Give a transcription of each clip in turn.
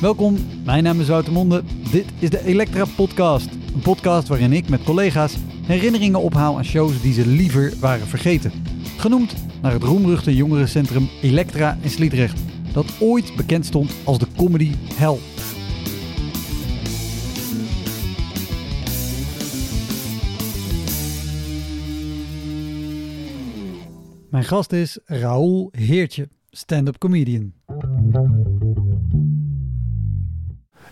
Welkom, mijn naam is Wouter. Dit is de Elektra Podcast. Een podcast waarin ik met collega's herinneringen ophaal aan shows die ze liever waren vergeten. Genoemd naar het roemruchte jongerencentrum Elektra in Sliedrecht, dat ooit bekend stond als de comedy hell. Mijn gast is Raoul Heertje, stand-up comedian.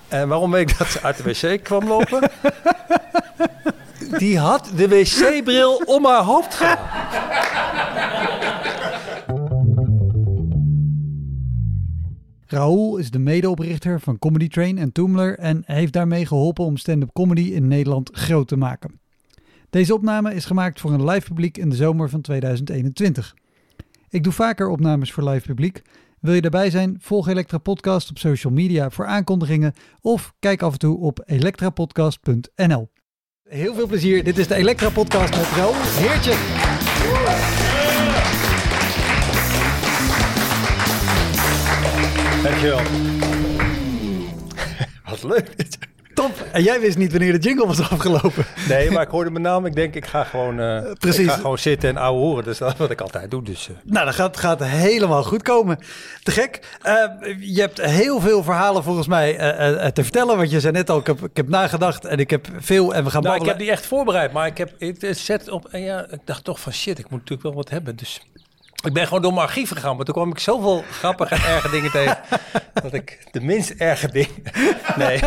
En waarom weet ik dat ze uit de wc kwam lopen? Die had de wc-bril om haar hoofd gehad. Raoul is de medeoprichter van Comedy Train en Toomler en heeft daarmee geholpen om stand-up comedy in Nederland groot te maken. Deze opname is gemaakt voor een live publiek in de zomer van 2021. Ik doe vaker opnames voor live publiek. Wil je daarbij zijn? Volg Elektra Podcast op social media voor aankondigingen of kijk af en toe op elektrapodcast.nl. Heel veel plezier. Dit is de Elektra Podcast met Raoul Heertje. Dankjewel. Wat leuk. Top. En jij wist niet wanneer de jingle was afgelopen. Nee, maar ik hoorde mijn naam. Ik denk, ik ga gewoon, eh, precies. Ik ga gewoon zitten en ouwe horen. Dus dat is wat ik altijd doe. Dus, eh. Nou, dat gaat, gaat helemaal goed komen. Te gek. Eh, je hebt heel veel verhalen volgens mij eh, eh, te vertellen. Want je zei net al, ik heb, ik heb nagedacht en ik heb veel en we gaan Nou, ik heb die echt voorbereid. Maar ik heb het zet op. En ja, ik dacht toch van shit, ik moet natuurlijk wel wat hebben. Dus ik ben gewoon door mijn archief gegaan. Maar toen kwam ik zoveel grappige en erge dingen tegen. dat ik de minst erge dingen. Nee,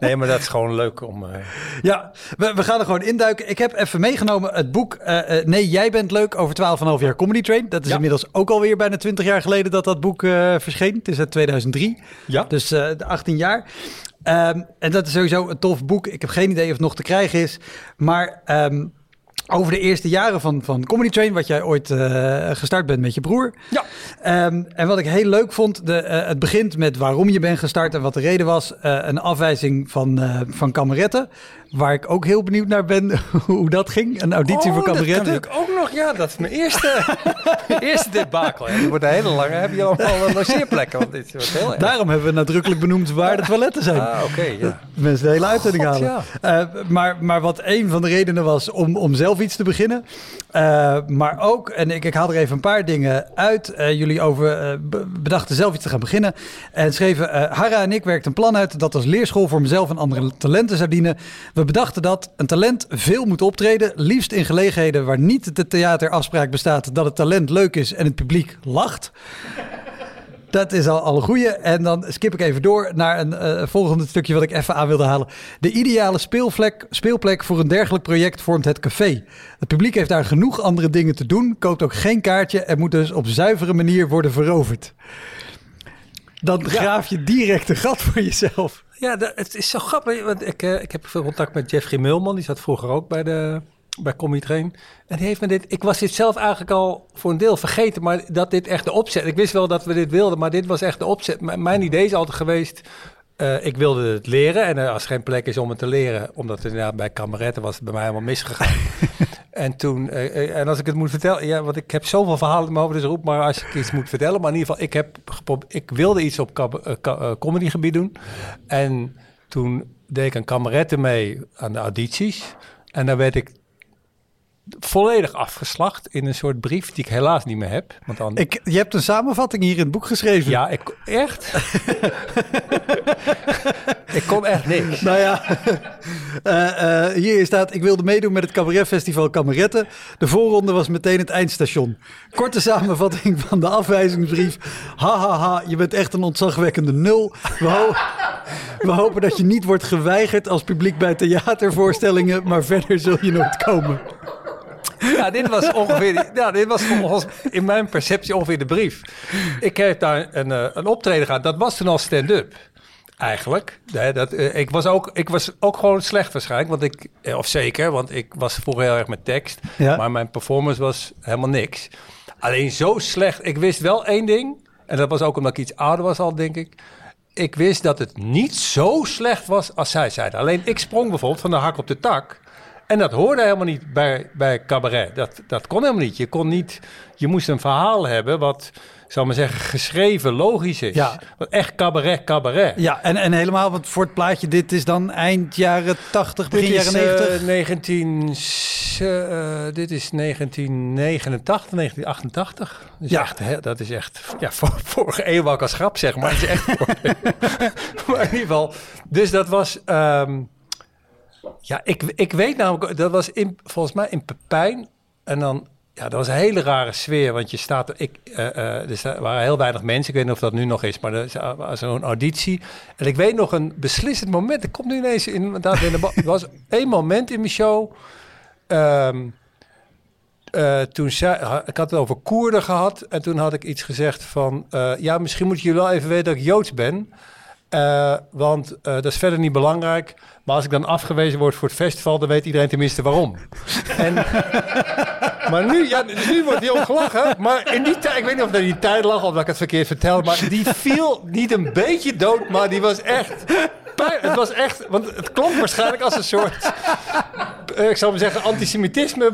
nee, maar dat is gewoon leuk om. eh, Ja, we, we gaan er gewoon induiken. Ik heb even meegenomen het boek eh, eh, Nee, jij bent leuk over 12,5 jaar Comedy Train. Dat is Ja. inmiddels ook alweer bijna 20 jaar geleden dat dat boek verscheen. Het is uit 2003. Ja. Dus de 18 jaar. Ehm, en dat is sowieso een tof boek. Ik heb geen idee of het nog te krijgen is. Maar ehm, over de eerste jaren van, van Comedy Train, wat jij ooit eh, gestart bent met je broer. Ja. Ehm, en wat ik heel leuk vond, de, eh, het begint met waarom je bent gestart en wat de reden was. Eh, een afwijzing van, van kameretten, waar ik ook heel benieuwd naar ben hoe dat ging. Een auditie voor Oh, dat kameretten. kan natuurlijk ook nog. Ja, dat is mijn eerste, eerste debakel. Dat wordt een hele lange. Heb je allemaal logeerplekken? Want dit wordt heel erg. Daarom hebben we nadrukkelijk benoemd waar de toiletten zijn. Ah, oké. ja. Mensen de hele uitzending halen. Maar, maar wat een van de redenen was om, om zelf iets te beginnen. Eh, maar ook, en ik, ik haal er even een paar dingen uit. eh, jullie over eh, be- bedachten zelf iets te gaan beginnen. En schreven, Harra en ik werkten een plan uit dat als leerschool voor mezelf en andere talenten zou dienen. We bedachten dat een talent veel moet optreden. Liefst in gelegenheden waar niet de theaterafspraak bestaat dat het talent leuk is en het publiek lacht. Dat is al, al een goeie. En dan skip ik even door naar een eh, volgende stukje wat ik even aan wilde halen. De ideale speelplek, speelplek voor een dergelijk project vormt het café. Het publiek heeft daar genoeg andere dingen te doen, koopt ook geen kaartje en moet dus op zuivere manier worden veroverd. Dan graaf je direct een gat voor jezelf. Ja, het is zo grappig. Want ik, eh, ik heb veel contact met Jeffrey Mulman. Die zat vroeger ook bij de bij Comedy Train. En die heeft me dit... Ik was dit zelf eigenlijk al voor een deel vergeten. Maar dat dit echt de opzet... Ik wist wel dat we dit wilden. Maar dit was echt de opzet. M- mijn idee is altijd geweest... eh, ik wilde het leren. En als er geen plek is om het te leren... Omdat het inderdaad bij kameretten was het bij mij helemaal misgegaan. en toen... eh, eh, en als ik het moet vertellen... Ja, want ik heb zoveel verhalen in mijn hoofd. Dus roep maar als ik iets moet vertellen. Maar in ieder geval... Ik, heb ik wilde iets op comedygebied doen. En toen deed ik een kameretten mee aan de audities. En daar werd ik volledig afgeslacht in een soort brief die ik helaas niet meer heb. Want dan, Ik, je hebt een samenvatting hier in het boek geschreven. ja, ik echt. ik kon echt niks. Nou ja, eh, eh, hier staat: Ik wilde meedoen met het cabaretfestival Kameretten. De voorronde was meteen het eindstation. Korte samenvatting van de afwijzingsbrief. Ha ha ha, je bent echt een ontzagwekkende nul. We, ho- we hopen dat je niet wordt geweigerd als publiek bij theatervoorstellingen, maar verder zul je nooit komen. Ja, dit was ongeveer, ja, dit was volgens in mijn perceptie ongeveer de brief. Ik heb daar een, eh, een optreden gehad. Dat was toen al stand-up. Eigenlijk. Nee, dat, eh, ik, was ook, ik was ook gewoon slecht waarschijnlijk. Want ik, eh, of zeker, want ik was vroeger heel erg met tekst. Ja. Maar mijn performance was helemaal niks. Alleen zo slecht. Ik wist wel één ding. En dat was ook omdat ik iets ouder was al, denk ik. Ik wist dat het niet zo slecht was als zij zeiden. Alleen ik sprong bijvoorbeeld van de hak op de tak. En dat hoorde helemaal niet bij, bij cabaret. Dat, dat kon helemaal niet. Je kon niet. Je moest een verhaal hebben wat, zal maar zeggen, geschreven, logisch is. Ja. Wat echt cabaret, cabaret. Ja, en, en helemaal want voor het plaatje, dit is dan eind jaren 80, begin Dit is, jaren 90. eh, 19, eh, dit is 1989, 1988. Dus Ja. echt, hè, dat is echt, ja, voor, vorige eeuw als grap zeggen, maar het is echt maar in ieder geval. Dus dat was, ja, ik, ik weet namelijk, dat was in, volgens mij in Pepijn. En dan, ja, dat was een hele rare sfeer, want je staat, ik, eh, eh, er waren heel weinig mensen, ik weet niet of dat nu nog is, maar er was zo'n auditie. En ik weet nog een beslissend moment, ik kom nu ineens inderdaad in de Er was één moment in mijn show, ehm, eh, toen ik had het over Koerden gehad en toen had ik iets gezegd van, ja, misschien moeten jullie wel even weten dat ik Joods ben. Want dat is verder niet belangrijk. Maar als ik dan afgewezen word voor het festival, dan weet iedereen tenminste waarom. en, maar nu, ja, nu wordt hij ook gelachen. Maar in die tijd, ik weet niet of dat die tijd lag of dat ik het verkeerd vertel. Maar die viel niet een beetje dood, maar die was echt. Het was echt, want het klonk waarschijnlijk als een soort, eh, ik zou maar zeggen, antisemitisme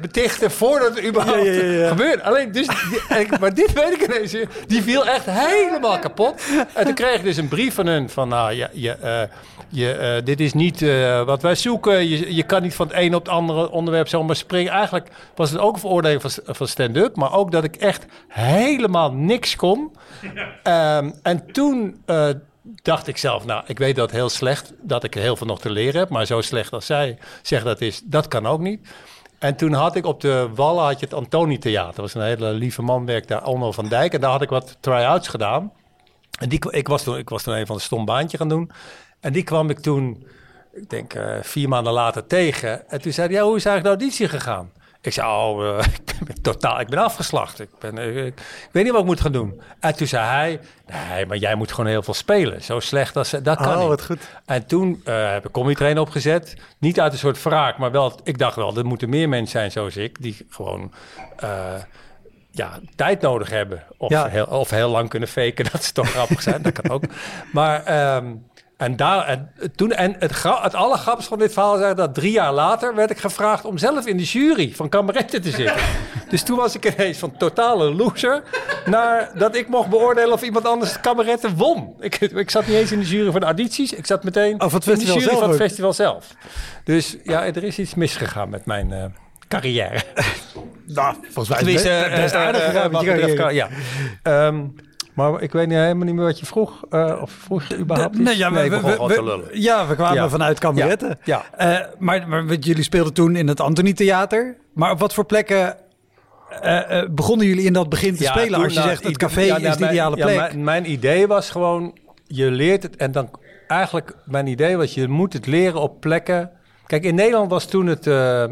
betichten voordat het überhaupt Ja, ja, ja, ja. gebeurde. Alleen, dus, die- maar dit weet ik ineens. Die viel echt helemaal kapot. En toen kreeg ik dus een brief van hun van, nou, ja, je, eh, je, eh, dit is niet eh, wat wij zoeken. Je, je kan niet van het een op het andere onderwerp zomaar springen. Eigenlijk was het ook een veroordeling van, van stand-up, maar ook dat ik echt helemaal niks kon. Ehm, en toen eh, dacht ik zelf, nou, ik weet dat heel slecht, dat ik heel veel nog te leren heb, maar zo slecht als zij zegt dat is, dat kan ook niet. En toen had ik op de Wallen had je het Antoni Theater. Dat was een hele lieve man, werkte daar, Onno van Dijk. En daar had ik wat try-outs gedaan. En die, ik, was toen, ik was toen een van de stom baantje gaan doen. En die kwam ik toen, ik denk eh, vier maanden later tegen. En toen zei hij, ja, hoe is eigenlijk de auditie gegaan? Ik zei, oh, eh, ik ben totaal, ik ben afgeslacht. Ik, ben, eh, ik, ik weet niet wat ik moet gaan doen. En toen zei hij, nee, maar jij moet gewoon heel veel spelen. Zo slecht als dat kan Oh, niet. wat goed. En toen eh, heb ik Comedy Train opgezet. Niet uit een soort wraak, maar wel, ik dacht wel, er moeten meer mensen zijn zoals ik, die gewoon ja, tijd nodig hebben. Of, Ja. heel, of heel lang kunnen faken dat ze toch grappig zijn. dat kan ook. Maar ehm, en daar, en toen, en het, het allergrappigste van dit verhaal is dat drie jaar later werd ik gevraagd om zelf in de jury van kameretten te zitten. dus toen was ik ineens van totale loser naar dat ik mocht beoordelen of iemand anders kameretten won. Ik, ik zat niet eens in de jury van de audities, ik zat meteen Oh, in de jury van het ook. festival zelf. Dus ja, er is iets misgegaan met mijn eh, carrière. Nou, volgens mij is het best, eh, aardig gegaan eh, Ja. Ehm, maar ik weet niet, helemaal niet meer wat je vroeg. eh, of vroeg je überhaupt iets? Nee, ja, we, te lullen. ja, we kwamen Ja. vanuit kameretten. Ja, Eh, maar, jullie speelden toen in het Anthony Theater. Maar op wat voor plekken eh, begonnen jullie in dat begin te Ja, spelen? toen Als je nou, zegt, het café ja, is de ideale mijn, plek. Ja, mijn, mijn idee was gewoon, je leert het en dan eigenlijk, mijn idee was, je moet het leren op plekken. Kijk, in Nederland was toen het, eh,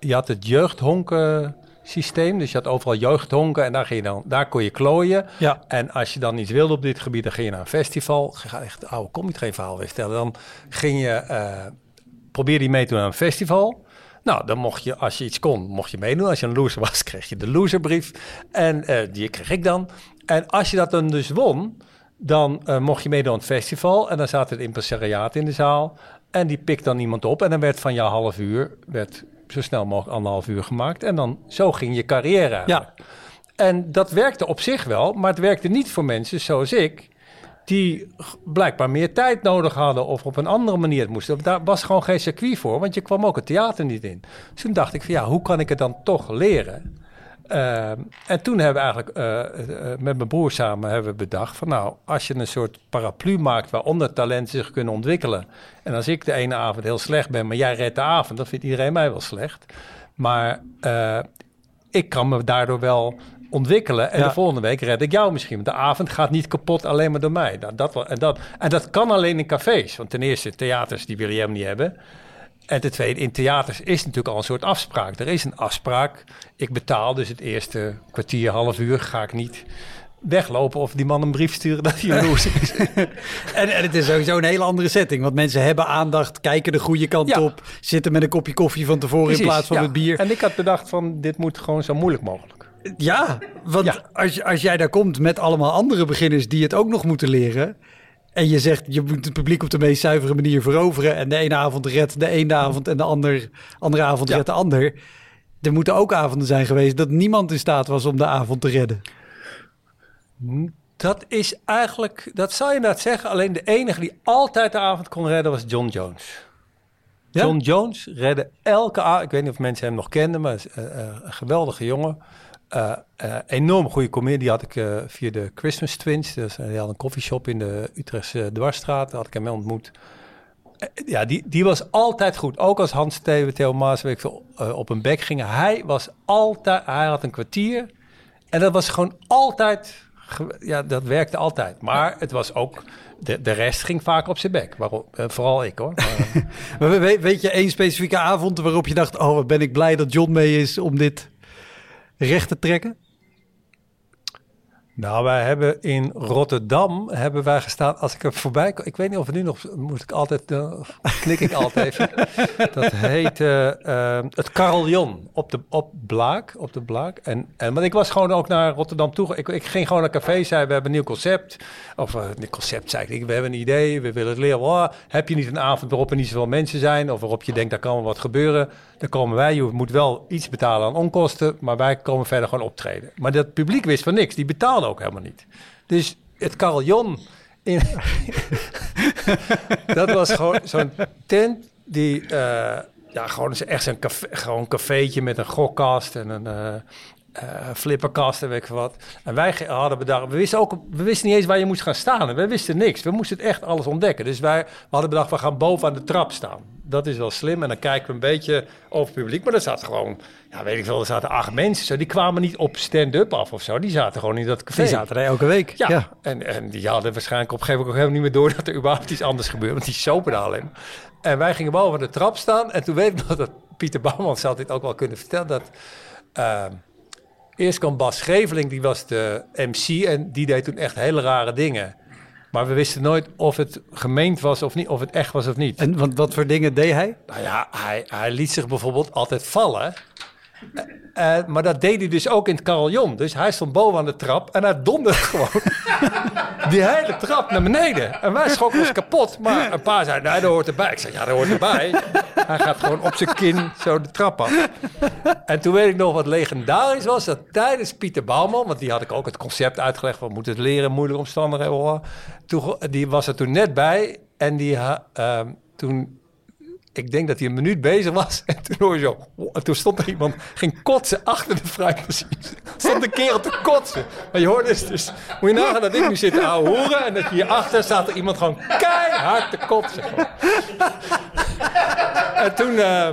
je had het jeugdhonken systeem. Dus je had overal jeugdhonken en daar, ging je dan, daar kon je klooien. Ja. En als je dan iets wilde op dit gebied, dan ging je naar een festival. Ik ga echt oude comedy train verhaal weer vertellen. Dan ging je, eh probeerde je mee te doen aan een festival. Nou, dan mocht je, als je iets kon, mocht je meedoen. Als je een loser was, kreeg je de loserbrief. En eh, die kreeg ik dan. En als je dat dan dus won, dan eh, mocht je meedoen aan het festival. En dan zat het impresariaat in de zaal. En die pikt dan iemand op. En dan werd van jouw half uur, werd zo snel mogelijk anderhalf uur gemaakt. En dan, zo ging je carrière eigenlijk. Ja. En dat werkte op zich wel, maar het werkte niet voor mensen zoals ik, die blijkbaar meer tijd nodig hadden of op een andere manier het moesten. Daar was gewoon geen circuit voor, want je kwam ook het theater niet in. Dus toen dacht ik van ja, hoe kan ik het dan toch leren? Ehm, en toen hebben we eigenlijk eh, eh, met mijn broer samen hebben we bedacht van nou, als je een soort paraplu maakt waaronder talenten zich kunnen ontwikkelen. En als ik de ene avond heel slecht ben, maar jij redt de avond, dan vindt iedereen mij wel slecht. Maar eh, ik kan me daardoor wel ontwikkelen. En Ja. de volgende week red ik jou misschien. Want de avond gaat niet kapot alleen maar door mij. Nou, dat, wel- en, dat, en dat kan alleen in cafés. Want ten eerste, theaters die wil je helemaal niet hebben. En ten tweede, in theaters is natuurlijk al een soort afspraak. Er is een afspraak. Ik betaal dus het eerste kwartier, half uur ga ik niet weglopen of die man een brief sturen dat hij jaloers is. En, en het is sowieso een hele andere setting. Want mensen hebben aandacht, kijken de goede kant Ja. op. Zitten met een kopje koffie van tevoren in plaats van ja. met bier. En ik had bedacht van, dit moet gewoon zo moeilijk mogelijk. Ja, want Ja. Als, als jij daar komt met allemaal andere beginners die het ook nog moeten leren. En je zegt, je moet het publiek op de meest zuivere manier veroveren. En de ene avond redt de ene avond en de ander, andere avond Ja. redt de ander. Er moeten ook avonden zijn geweest dat niemand in staat was om de avond te redden. Dat is eigenlijk, dat zou je inderdaad zeggen. Alleen de enige die altijd de avond kon redden was John Jones. Ja? John Jones redde elke avond. Ik weet niet of mensen hem nog kenden, maar eh, eh, een geweldige jongen. Eh, eh, enorm goede comedie. Die had ik eh, via de Christmas Twins. Dus, die had een koffieshop in de Utrechtse Dwarsstraat. Daar had ik hem ontmoet. Ja, die, die was altijd goed. Ook als Hans Steven, Theo Maas, weet ik veel, eh, op een bek gingen. Hij was altijd, hij had een kwartier. En dat was gewoon altijd, ja, dat werkte altijd. Maar het was ook, de, de rest ging vaak op zijn bek. Waarom, vooral ik hoor. Maar, Maar we- weet, weet je één specifieke avond waarop je dacht... oh, wat ben ik blij dat John mee is om dit recht te trekken? Nou, wij hebben in Rotterdam hebben wij gestaan. Als ik er voorbij kom, ik weet niet of het nu nog moet ik altijd, eh, knik ik altijd even. Dat heet eh, het Carillon op de op Blaak, op de Blaak. En en want ik was gewoon ook naar Rotterdam toe. Ik, ik ging gewoon naar een café, zei we hebben een nieuw concept. Of uh, een concept zei ik, we hebben een idee, we willen het leren. Oh, heb je niet een avond waarop er niet zoveel mensen zijn of waarop je denkt daar kan wat gebeuren? Dan komen wij. Je moet wel iets betalen aan onkosten, maar wij komen verder gewoon optreden. Maar dat publiek wist van niks. Die betaalde ook helemaal niet. Dus het carillon in, dat was gewoon zo'n tent die eh, ja gewoon echt zo'n café, gewoon cafeetje met een gokkast en een eh, eh, flipperkast en weet ik wat. En wij hadden bedacht, we wisten ook, we wisten niet eens waar je moest gaan staan. We wisten niks. We moesten het echt alles ontdekken. Dus wij we hadden bedacht, we gaan boven aan de trap staan. Dat is wel slim. En dan kijken we een beetje over het publiek. Maar er zaten gewoon, ja weet ik veel, er zaten acht mensen. Zo. Die kwamen niet op stand-up af of zo. Die zaten gewoon in dat café. Die zaten er elke week. Ja, En, en die hadden waarschijnlijk op een gegeven moment ook helemaal niet meer door dat er überhaupt iets anders gebeurde. Want die sopen daar alleen. En wij gingen boven de trap staan. En toen weet ik nog dat Pieter Bouwman zal dit ook wel kunnen vertellen. Dat eh, eerst kwam Bas Scheveling, die was de MC. En die deed toen echt hele rare dingen. Maar we wisten nooit of het gemeend was of niet, of het echt was of niet. En wat, wat voor dingen deed hij? Nou ja, hij, hij liet zich bijvoorbeeld altijd vallen. Eh, eh, maar dat deed hij dus ook in het carillon. Dus hij stond boven aan de trap en hij donderde gewoon die hele trap naar beneden. En wij schrokken ons kapot. Maar een paar zeiden, nee, dat hoort erbij. Ik zei, ja, dat hoort erbij. Hij gaat gewoon op zijn kin zo de trap af. En toen weet ik nog wat legendarisch was. Dat tijdens Pieter Bouwman, want die had ik ook het concept uitgelegd. We moeten het leren, moeilijke omstandigheden. Toen, die was er toen net bij. En die, ehm, toen ik denk dat hij een minuut bezig was. En toen hoor je zo. En toen stond er iemand, ging kotsen achter de fruitmachine. Stond een kerel te kotsen. Maar je hoort dus, dus moet je nagaan dat ik nu zit te ouwe hoeren. En dat hierachter staat er iemand gewoon keihard te kotsen. En toen, eh,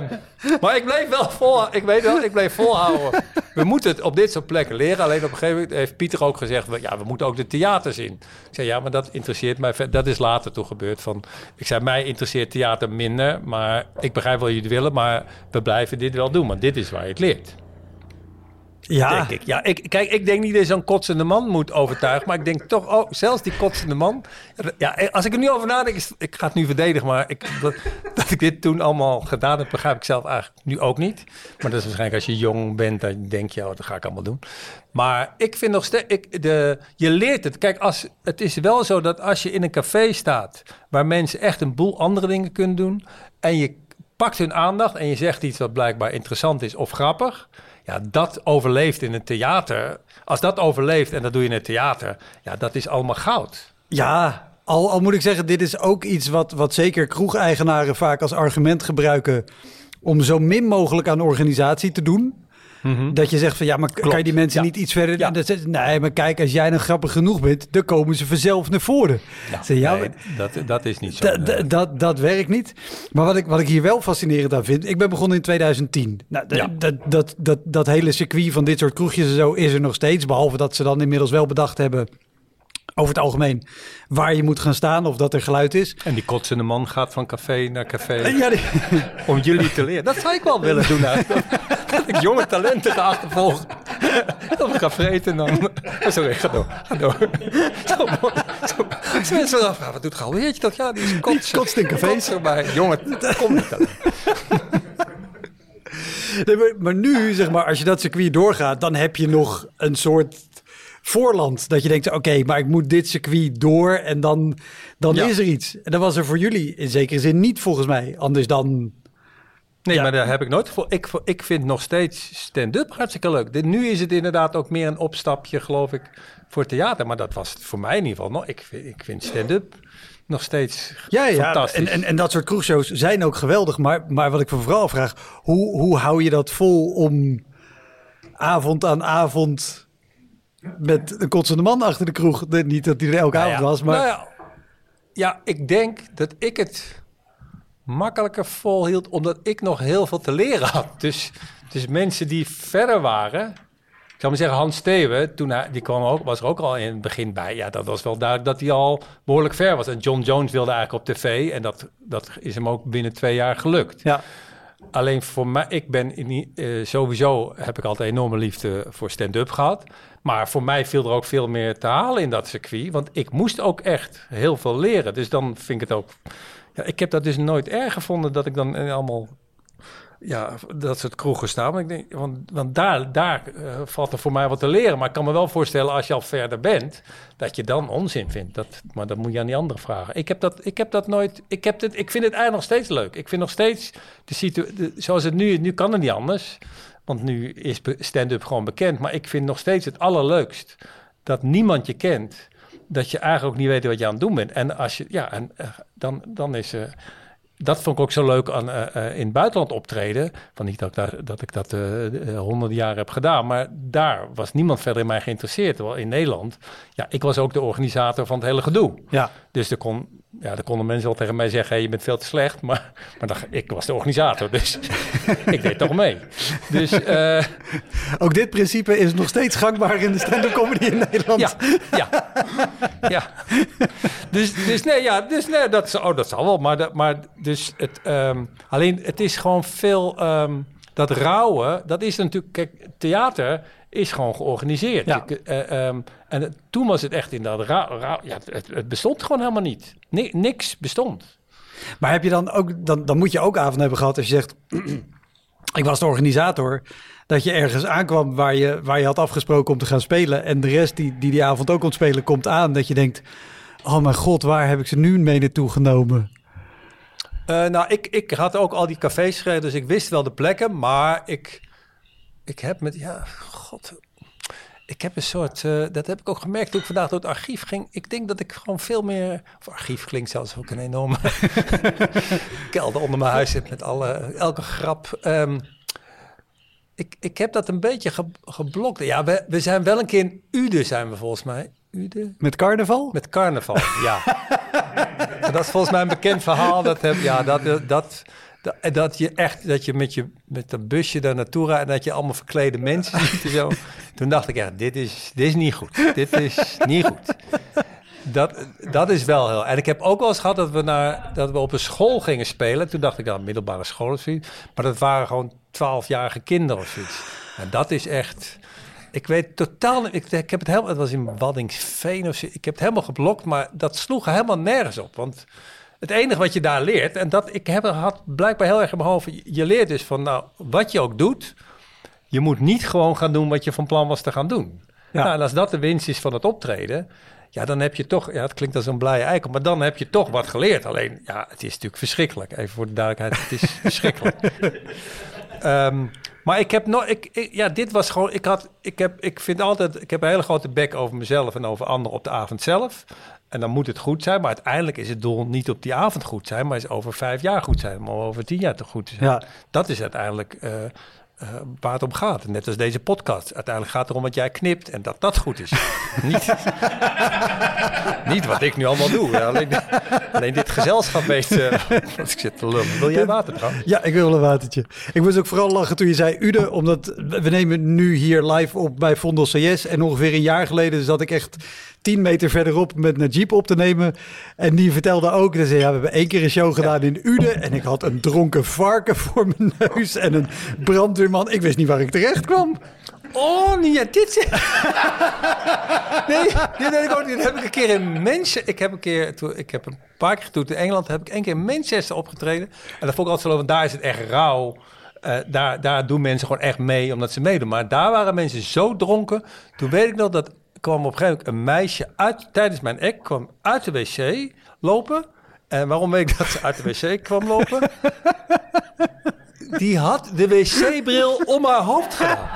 maar ik bleef wel vol, ik weet wel, ik bleef volhouden. We moeten het op dit soort plekken leren. Alleen op een gegeven moment heeft Pieter ook gezegd, ja, we moeten ook de theaters in. Ik zei, ja, maar dat interesseert mij. Dat is later toe gebeurd. Van, ik zei, mij interesseert theater minder, maar ik begrijp wel jullie willen, maar we blijven dit wel doen, want dit is waar je het leert. Ja, ik. Ja, ik, kijk, ik denk niet dat zo'n kotsende man moet overtuigen. Maar ik denk toch, oh, zelfs die kotsende man. Ja, als ik er nu over nadenk, ik ga het nu verdedigen. Maar ik, dat, ik dit toen allemaal gedaan heb, begrijp ik zelf eigenlijk nu ook niet. Maar dat is waarschijnlijk als je jong bent, dan denk je, oh, dat ga ik allemaal doen. Maar ik vind nog steeds, je leert het. Kijk, als, het is wel zo dat als je in een café staat, waar mensen echt een boel andere dingen kunnen doen. En je pakt hun aandacht en je zegt iets wat blijkbaar interessant is of grappig. Ja, dat overleeft in het theater. Als dat overleeft en dat doe je in het theater, ja, dat is allemaal goud. ja al, al moet ik zeggen, dit is ook iets wat, wat zeker kroegeigenaren vaak als argument gebruiken om zo min mogelijk aan organisatie te doen. Dat je zegt van ja, maar kan je die mensen Ja. niet iets verder... Ja. Nee, maar kijk, als jij dan grappig genoeg bent, dan komen ze vanzelf naar voren. Zeg, ja, nee, dat, dat is niet zo. Da- da- dat, dat werkt niet. Maar wat ik, wat ik hier wel fascinerend aan vind... Ik ben begonnen in 2010. Nou, dat, dat, dat, dat hele circuit van dit soort kroegjes en zo is er nog steeds. Behalve dat ze dan inmiddels wel bedacht hebben... over het algemeen waar je moet gaan staan of dat er geluid is. En die kotsende man gaat van café naar café Ja, die- om jullie te leren. Dat zou ik wel willen doen eigenlijk. Dat ik jonge talenten ga achtervolgen. dan gaan vreten en dan... Sorry, ga door. Ga door. Zo, zo, zo mensen afvragen, wat doet Gal? Weet je dat? Ja, die is kotsen. kotst in cafés. erbij. Jongen, kom niet. Nee, maar, maar nu, zeg maar, als je dat circuit doorgaat, dan heb je nog een soort voorland. Dat je denkt, oké, maar ik moet dit circuit door en dan, dan Ja. is er iets. En dat was er voor jullie in zekere zin niet, volgens mij. Anders dan... Nee, Ja. maar daar heb ik nooit voor. Ik, ik vind nog steeds stand-up hartstikke leuk. Dit, nu is het inderdaad ook meer een opstapje, geloof ik, voor theater. Maar dat was het voor mij in ieder geval nog. Ik, vind- ik vind stand-up nog steeds Ja, ja. fantastisch. En, en, en dat soort kroegshows zijn ook geweldig. Maar, maar wat ik vooral vraag, hoe, hoe hou je dat vol om avond aan avond met een kotsende man achter de kroeg? Niet dat hij er elke Nou avond was, maar... nou ja, ja, ik denk dat ik het makkelijker volhield, omdat ik nog heel veel te leren had. Dus, dus mensen die verder waren... Ik zou maar zeggen, Hans toen hij, die kwam ook, was er ook al in het begin bij. Ja, dat was wel duidelijk dat hij al behoorlijk ver was. En John Jones wilde eigenlijk op tv en dat, dat is hem ook binnen twee jaar gelukt. Ja. Alleen voor mij, ik ben in, eh, sowieso heb ik altijd enorme liefde voor stand-up gehad. Maar voor mij viel er ook veel meer te halen in dat circuit. Want ik moest ook echt heel veel leren. Dus dan vind ik het ook. Ik heb dat dus nooit erg gevonden dat ik dan eh, allemaal. Ja, dat soort kroegen staan. Want, ik denk, want, want daar, daar eh, valt er voor mij wat te leren. Maar ik kan me wel voorstellen, als je al verder bent, dat je dan onzin vindt. Dat, maar dat moet je aan die anderen vragen. Ik heb dat, ik heb dat nooit. Ik, heb dit, ik vind het eigenlijk nog steeds leuk. Ik vind nog steeds de situatie. Zoals het nu nu kan het niet anders. Want nu is stand-up gewoon bekend. Maar ik vind nog steeds het allerleukst dat niemand je kent. Dat je eigenlijk ook niet weet wat je aan het doen bent. En als je, ja, en, eh, dan, dan is. eh dat vond ik ook zo leuk aan eh, in het buitenland optreden. Van niet dat ik, daar, dat, ik dat honderden jaren heb gedaan. Maar daar was niemand verder in mij geïnteresseerd. Terwijl in Nederland, ja, ik was ook de organisator van het hele gedoe. Ja. Dus er, kon, ja, er konden mensen wel tegen mij zeggen: hey, je bent veel te slecht. Maar, maar dan, ik was de organisator, dus ik deed toch mee. Dus eh, Ook dit principe is nog steeds gangbaar in de stand-up comedy in Nederland. ja, ja, ja. Dus, dus nee, ja, dus nee, dat, is- oh, dat zal wel. Maar, dat, maar dus het, ehm, alleen het is gewoon veel, ehm, dat rouwen, dat is natuurlijk, kijk, theater is gewoon georganiseerd. Ja. Je- eh, ehm, en toen was het echt inderdaad, rauw, ja, het, het bestond gewoon helemaal niet. Ni- niks bestond. Maar heb je dan ook, dan, dan moet je ook avond hebben gehad als je zegt, ik was de organisator, dat je ergens aankwam waar je, waar je had afgesproken om te gaan spelen en de rest die, die die avond ook kon spelen komt aan, dat je denkt, oh mijn god, waar heb ik ze nu mee naartoe genomen? Eh, nou, ik, ik had ook al die cafés gereden, dus ik wist wel de plekken. Maar ik, ik heb met, ja, god. Ik heb een soort, eh, dat heb ik ook gemerkt toen ik vandaag door het archief ging. Ik denk dat ik gewoon veel meer, of archief klinkt zelfs ook een enorme kelder onder mijn huis heb met alle, elke grap. Ehm, ik, ik heb dat een beetje ge- geblokt. Ja, we, we zijn wel een keer in Ude zijn we volgens mij. Ude? Met carnaval? Met carnaval, ja. Dat is volgens mij een bekend verhaal. Dat, heb, ja, dat, dat, dat, dat, dat je echt, dat je met, je met een busje daar naartoe rijdt en dat je allemaal verklede mensen ziet en zo. Toen dacht ik, ja, dit is, dit is niet goed. Dit is niet goed. Dat, dat is wel heel... En ik heb ook wel eens gehad dat we, naar, dat we op een school gingen spelen. Toen dacht ik, nou, middelbare school of zoiets. Maar dat waren gewoon twaalfjarige kinderen of zoiets. En dat is echt... Ik weet totaal niet... Ik, ik heb het helemaal... Het was in Waddingsveen of zo. Ik heb het helemaal geblokt, maar dat sloeg helemaal nergens op. Want het enige wat je daar leert... En dat ik heb, had blijkbaar heel erg in mijn hoofd... Je, leert dus van, nou, wat je ook doet... Je moet niet gewoon gaan doen wat je van plan was te gaan doen. Ja. Nou, en als dat de winst is van het optreden... Ja, dan heb je toch... Ja, het klinkt als een blije eikel... Maar dan heb je toch wat geleerd. Alleen, ja, het is natuurlijk verschrikkelijk. Even voor de duidelijkheid. Het is verschrikkelijk. Ehm, maar ik heb nog, ik, ik- ja, dit was gewoon, ik had, ik heb, ik vind altijd, ik heb een hele grote bek over mezelf en over anderen op de avond zelf. En dan moet het goed zijn, maar uiteindelijk is het doel niet op die avond goed zijn, maar is over vijf jaar goed zijn, maar over tien jaar te goed zijn. Ja. Dat is uiteindelijk eh, eh, waar het om gaat. Net als deze podcast. Uiteindelijk gaat het erom wat jij knipt en dat dat goed is. niet, niet wat ik nu allemaal doe. Ja, Alleen, alleen dit gezelschap weet, eh, ik zit te lullen. Wil jij water trouwens? Ja, ik wil wel een watertje. Ik moest ook vooral lachen toen je zei Ude, omdat we nemen nu hier live op bij Vondel CS. En ongeveer een jaar geleden zat ik echt tien meter verderop met Najib op te nemen. En die vertelde ook, dat ze, ja, we hebben één keer een show gedaan in Ude. En ik had een dronken varken voor mijn neus en een brandweerman. Ik wist niet waar ik terecht kwam. Oh, ja, dit Nee, dit heb ik ook niet. Dat heb ik een keer in Manchester... Ik heb een keer... Ik heb een paar keer toen in Engeland... heb ik één keer in Manchester opgetreden. En dat vond ik altijd zo want daar is het echt rauw. Eh, daar, daar doen mensen gewoon echt mee omdat ze meedoen. Maar daar waren mensen zo dronken. Toen weet ik nog dat kwam op een gegeven moment een meisje uit, tijdens mijn act kwam uit de wc lopen. En waarom weet ik dat ze uit de wc kwam lopen? Die had de wc-bril om haar hoofd gedaan.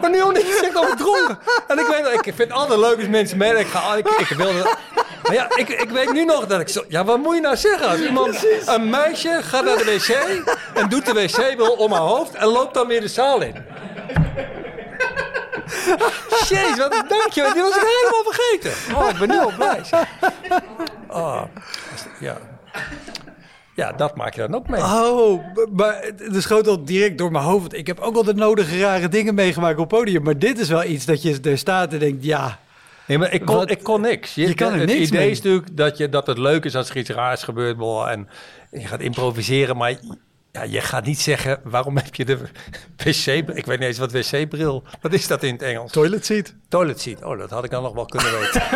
Maar nu omdat over dronken. En ik weet ik vind het altijd leuk als mensen mee. Ik ga, ik, ik wilde, maar ja, ik, ik weet nu nog dat ik zo... Ja, wat moet je nou zeggen? Als iemand, een meisje gaat naar de wc en doet de wc-bril om haar hoofd en loopt dan weer de zaal in. Jezus, wat dank je. Die was ik helemaal vergeten. Oh, ik ben nu al blij. Oh, ja. Ja, dat maak je dan ook mee. Oh, maar het schoot al direct door mijn hoofd. Ik heb ook al de nodige rare dingen meegemaakt op podium. Maar dit is wel iets dat je er staat en denkt, ja... Nee, maar ik kon, Wat- ik kon niks. Je kan het niks idee mee. is natuurlijk dat, je, dat het leuk is als er iets raars gebeurt. boah, En je gaat improviseren, maar ja, je gaat niet zeggen... waarom heb je de wc-bril... Ik weet niet eens wat wc-bril... Wat is dat in het Engels? Toilet seat. Toilet seat. Oh, dat had ik dan nog wel kunnen weten.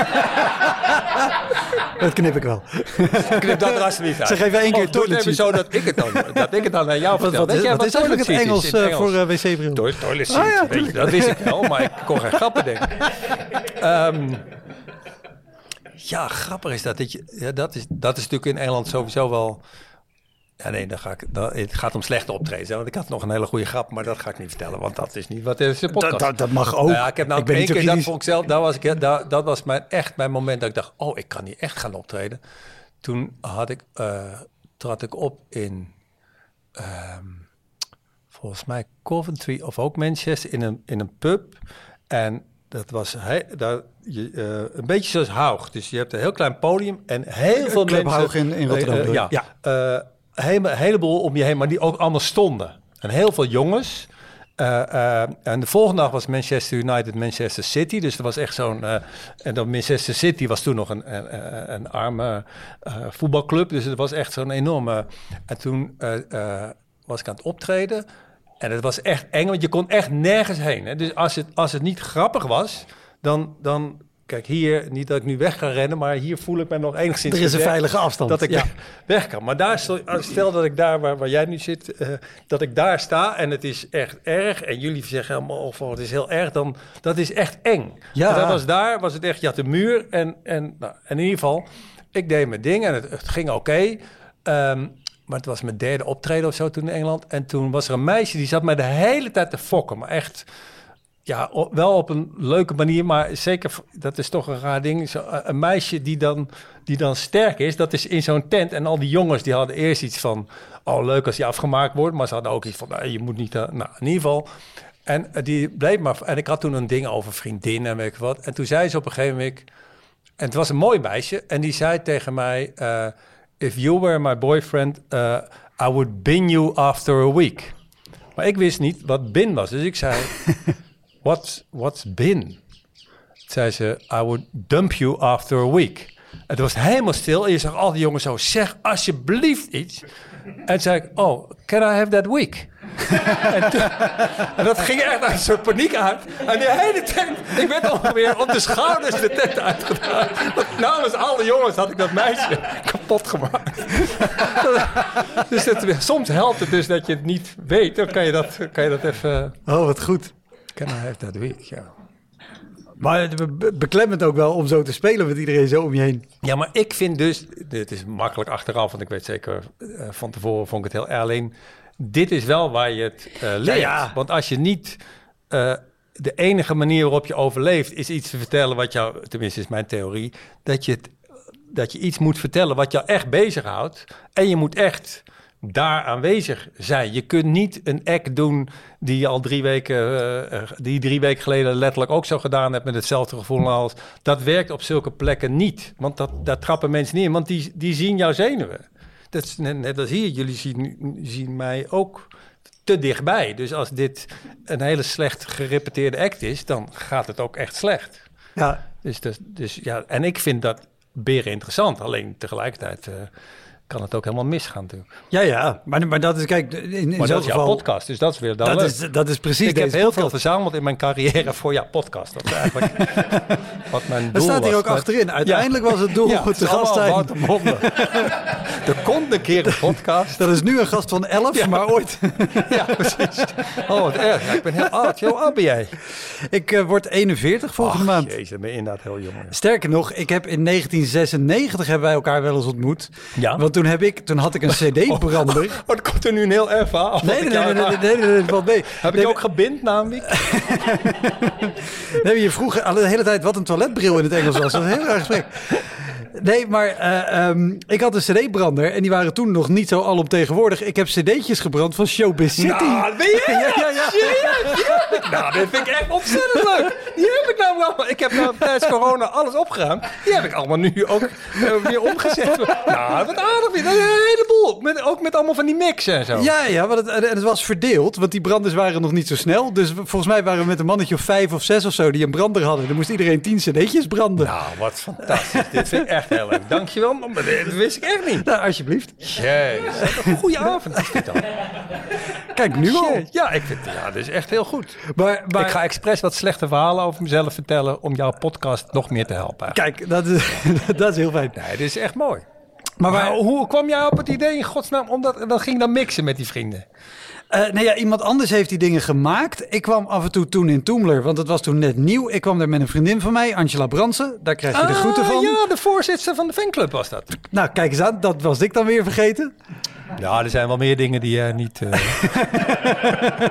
Dat knip ik wel. Knip dat er alsjeblieft uit. Zeg even één keer Of het toilet seat. zo dat ik het dan, dat ik het dan aan jou Wat, vertel. wat, is, jij wat is eigenlijk het toilet Engels, eh, voor eh, wc-bril? Toilet, toilet seat, Ah, ja, weet je, dat wist ik wel, maar ik kon geen grappen denken. Ehm, ja, grappig is dat. Dat, je, ja, dat, is, dat is natuurlijk in Engeland sowieso wel... Ja, nee, dan ga ik, dan, het gaat om slechte optredens. hè, Want ik had nog een hele goede grap, maar dat ga ik niet vertellen. Want dat is niet wat is de podcast. Dat, dat, dat mag ook. Nou ja, ik heb nou ben één keer, dat vond ik zelf, dat was, ik, dat, dat was mijn, echt mijn moment dat ik dacht, oh, ik kan niet echt gaan optreden. Toen had ik, eh, trad ik op in, ehm, volgens mij Coventry of ook Manchester, in een, in een pub. En dat was he, daar, je, eh, een beetje zoals Haug. Dus je hebt een heel klein podium en heel veel Club mensen. Haug in- in Rotterdam, je? ja, Eh, hele- een heleboel om je heen, maar die ook allemaal stonden. En heel veel jongens. Eh, eh, en de volgende dag was Manchester United, Manchester City. Dus er was echt zo'n. eh, en dan Manchester City was toen nog een, een, een- arme voetbalclub. Dus het was echt zo'n enorme. En toen was ik aan het optreden. En het was echt eng, want je kon echt nergens heen. Hè? Dus als het, als het niet grappig was, dan. dan Kijk, hier, niet dat ik nu weg ga rennen, maar hier voel ik me nog enigszins Er is een veilige afstand. dat ik ja. weg kan. Maar daar, stel, stel dat ik daar, waar, waar jij nu zit, eh, dat ik daar sta en het is echt erg. En jullie zeggen helemaal, oh, het is heel erg, dan dat is echt eng. Ja. Dat was daar, was het echt, je had de muur en, en, nou, en in ieder geval, ik deed mijn ding en het, het ging oké. Ehm, maar het was mijn derde optreden of zo toen in Engeland. En toen was er een meisje die zat mij de hele tijd te fokken. Maar echt, ja, wel op een leuke manier, maar zeker, dat is toch een raar ding. Zo, eh, een meisje die dan, die dan sterk is, dat is in zo'n tent. En al die jongens die hadden eerst iets van, oh leuk als die afgemaakt wordt. Maar ze hadden ook iets van, nou, je moet niet, eh, nou in ieder geval. En eh, die bleef maar, en ik had toen een ding over vriendinnen en weet ik wat. En toen zei ze op een gegeven moment, en het was een mooi meisje. En die zei tegen mij, if you were my boyfriend, I would bin you after a week. Maar ik wist niet wat bin was. Dus ik zei, what's, what's? Toen zei ze, I would dump you after a week. Het was helemaal stil en je zag al die jongens zo, zeg alsjeblieft iets. En zei ik, oh, can I have that week? en, dat ging echt uit soort paniek uit. En die hele tent, ik werd ongeveer op de schouders de tent uitgedaan. Namens alle jongens had ik dat meisje kapot gemaakt. dus soms helpt het dus dat je het niet weet. Dan kan je dat, kan je dat even... Oh, wat goed. Can I have that week, ja. Maar het ook wel om zo te spelen met iedereen zo om je heen. Ja, maar ik vind dus, dit is makkelijk achteraf, want ik weet zeker eh, van tevoren vond ik het heel alleen. Dit is wel waar je het eh, leert. ja. Want als je niet eh, de enige manier waarop je overleeft is iets te vertellen wat jou, tenminste is mijn theorie, dat je, het, dat je iets moet vertellen wat jou echt bezighoudt. En je moet echt daar aanwezig zijn. Je kunt niet een act doen die je al drie weken, eh, eh, die drie weken geleden letterlijk ook zo gedaan hebt met hetzelfde gevoel als. Dat werkt op zulke plekken niet. Want dat, daar trappen mensen niet in, want die, die zien jouw zenuwen. Dat is net, net als hier. Jullie zien, zien mij ook te dichtbij. Dus als dit een hele slecht gerepeteerde act is, dan gaat het ook echt slecht. Ja, Dus, dus, dus ja, en ik vind dat beren interessant. Alleen tegelijkertijd, eh, kan het ook helemaal misgaan natuurlijk. Ja, ja. Maar, maar dat is, kijk, in, in zo'n dat geval... podcast, dus dat is weer dan Dat leuk. is, dat is precies ik deze heb heel veel verzameld in mijn carrière voor jouw podcast. Dat is eigenlijk wat mijn doel Er staat hier was. ook achterin. Uiteindelijk was het doel ja, het te gast zijn. Komt een keer een podcast. Dat is nu een gast van 11, maar ooit. ja, precies. Oh, wat erg. Ik ben heel oud. Hoe oud ben jij? Ik eh, word 41 volgende Ach, maand. Jezus, ben je inderdaad heel jong. Sterker nog, ik heb in 1996 hebben wij elkaar wel eens ontmoet. Ja? Want toen, heb ik, toen had ik een CD-brander. Oh, er komt er nu een heel erg verhaal. Nee, nee, nee, nee, nee, nee, nee, mee. Heb nee, ik ook gebind namelijk? Nee, je vroeg al de hele tijd wat een toiletbril in het Engels was. Dat was een heel erg gesprek. Nee, maar eh, ehm, ik had een cd-brander en die waren toen nog niet zo alomtegenwoordig. Ik heb cd'tjes gebrand van Showbiz City. Nou, ben je? Ja, ja, ja. Ik. Nou, dat vind ik echt ontzettend leuk. Die heb ik nou wel. Ik heb nou tijdens corona alles opgeruimd. Die heb ik allemaal nu ook eh, weer omgezet. Nou, wat aardig. weer. Een heleboel. Met, ook met allemaal van die mixen en zo. Ja, ja, want het, en het was verdeeld, want die branders waren nog niet zo snel. Dus volgens mij waren we met een mannetje of vijf of zes of zo die een brander hadden. Dan moest iedereen tien cd'tjes branden. Nou, wat fantastisch. Dit vind ik echt heel leuk. Dankjewel. Maar dit wist ik echt niet. Nou, alsjeblieft. Jezus. Goede avond is dit dan. Kijk, nu al. Ja, ik vind ja, dit is echt heel goed. Maar, maar Ik ga expres wat slechte verhalen over mezelf vertellen om jouw podcast nog meer te helpen. kijk, dat is, dat is heel fijn. Nee, dit is echt mooi. Maar, hoe kwam jij op het idee in godsnaam? Omdat dat ging dan mixen met die vrienden. eh, nee, ja, iemand anders heeft die dingen gemaakt. Ik kwam af en toe toen in Toemler, want het was toen net nieuw. Ik kwam daar met een vriendin van mij, Angela Bransen. Daar krijg je de groeten van. Ah, Ja, de voorzitter van de fanclub was dat. Nou, kijk eens aan, dat was ik dan weer vergeten. Ja, er zijn wel meer dingen die jij niet... eh,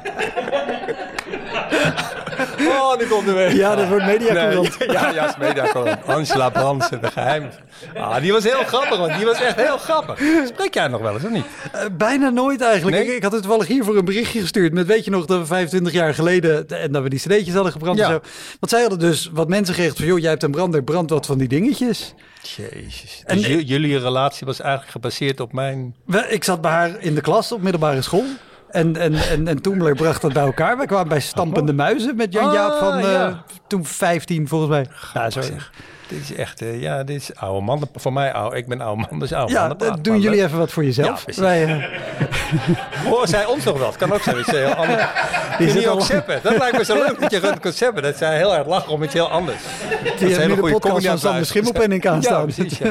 Oh, die komt er weer. Ja, dat wordt media Nee, ja, ja, is media Angela Brandsen, de geheim. Ah, die was heel grappig, want die was echt heel grappig. Spreek jij nog wel eens, of niet? Eh, bijna nooit eigenlijk. Nee? Ik, ik had het toevallig hiervoor een berichtje gestuurd. Met weet je nog dat we 25 jaar geleden en dat we die cd'tjes hadden gebrand Ja. en zo. Want zij hadden dus wat mensen geregeld van, joh, jij hebt een brander, brand wat van die dingetjes. Jezus. En- Dus jullie relatie was eigenlijk gebaseerd op mijn... Ik zat bij haar in de klas op middelbare school. En, en, en, en Toemler bracht dat bij elkaar. We kwamen bij Stampende Muizen met Jan-Jaap Ah, van eh, ja. toen 15 volgens mij. Ja, zo. Dit is echt, eh, ja, dit is oude man. Voor mij oude, ik ben oude man, dus oude Ja, man. eh, doen jullie even wat voor Ja, jezelf. Wij, Hoor zij ons nog wel? Het kan ook zo iets heel anders. Die zit ook zeppen. Dat lijkt me zo leuk dat je runt kunt zeppen. Dat zij heel erg lachen om iets heel anders. Dat die is hele de goede podcast van Sander Schimmelpenning Ja, aanstaan. precies.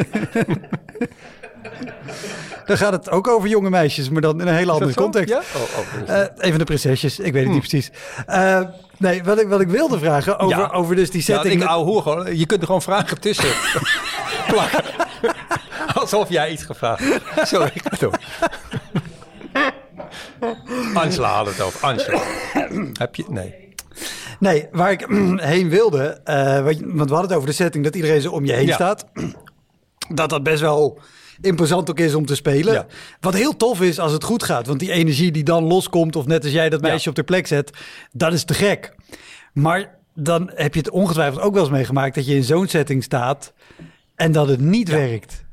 Ja. Dan gaat het ook over jonge meisjes, maar dan in een hele andere context. Ja? Oh, oh, dus- Eh, even de prinsesjes, ik weet het niet precies. Eh, nee, wat ik, wat ik wilde vragen over, Ja. over dus die ja, setting. ik met- ouwe hoer gewoon. Je kunt er gewoon vragen tussen plakken. Alsof jij iets gevraagd hebt. Sorry, door. Angela had het over. Angela. Heb je? Nee. Nee, waar ik heen wilde, eh, want want we hadden het over de setting dat iedereen zo om je heen Ja. staat. Dat dat best wel imposant ook is om te spelen. Ja. Wat heel tof is als het goed gaat. Want die energie die dan loskomt, of net als jij dat meisje Ja. op de plek zet, dat is te gek. Maar dan heb je het ongetwijfeld ook wel eens meegemaakt dat je in zo'n setting staat en dat het niet werkt.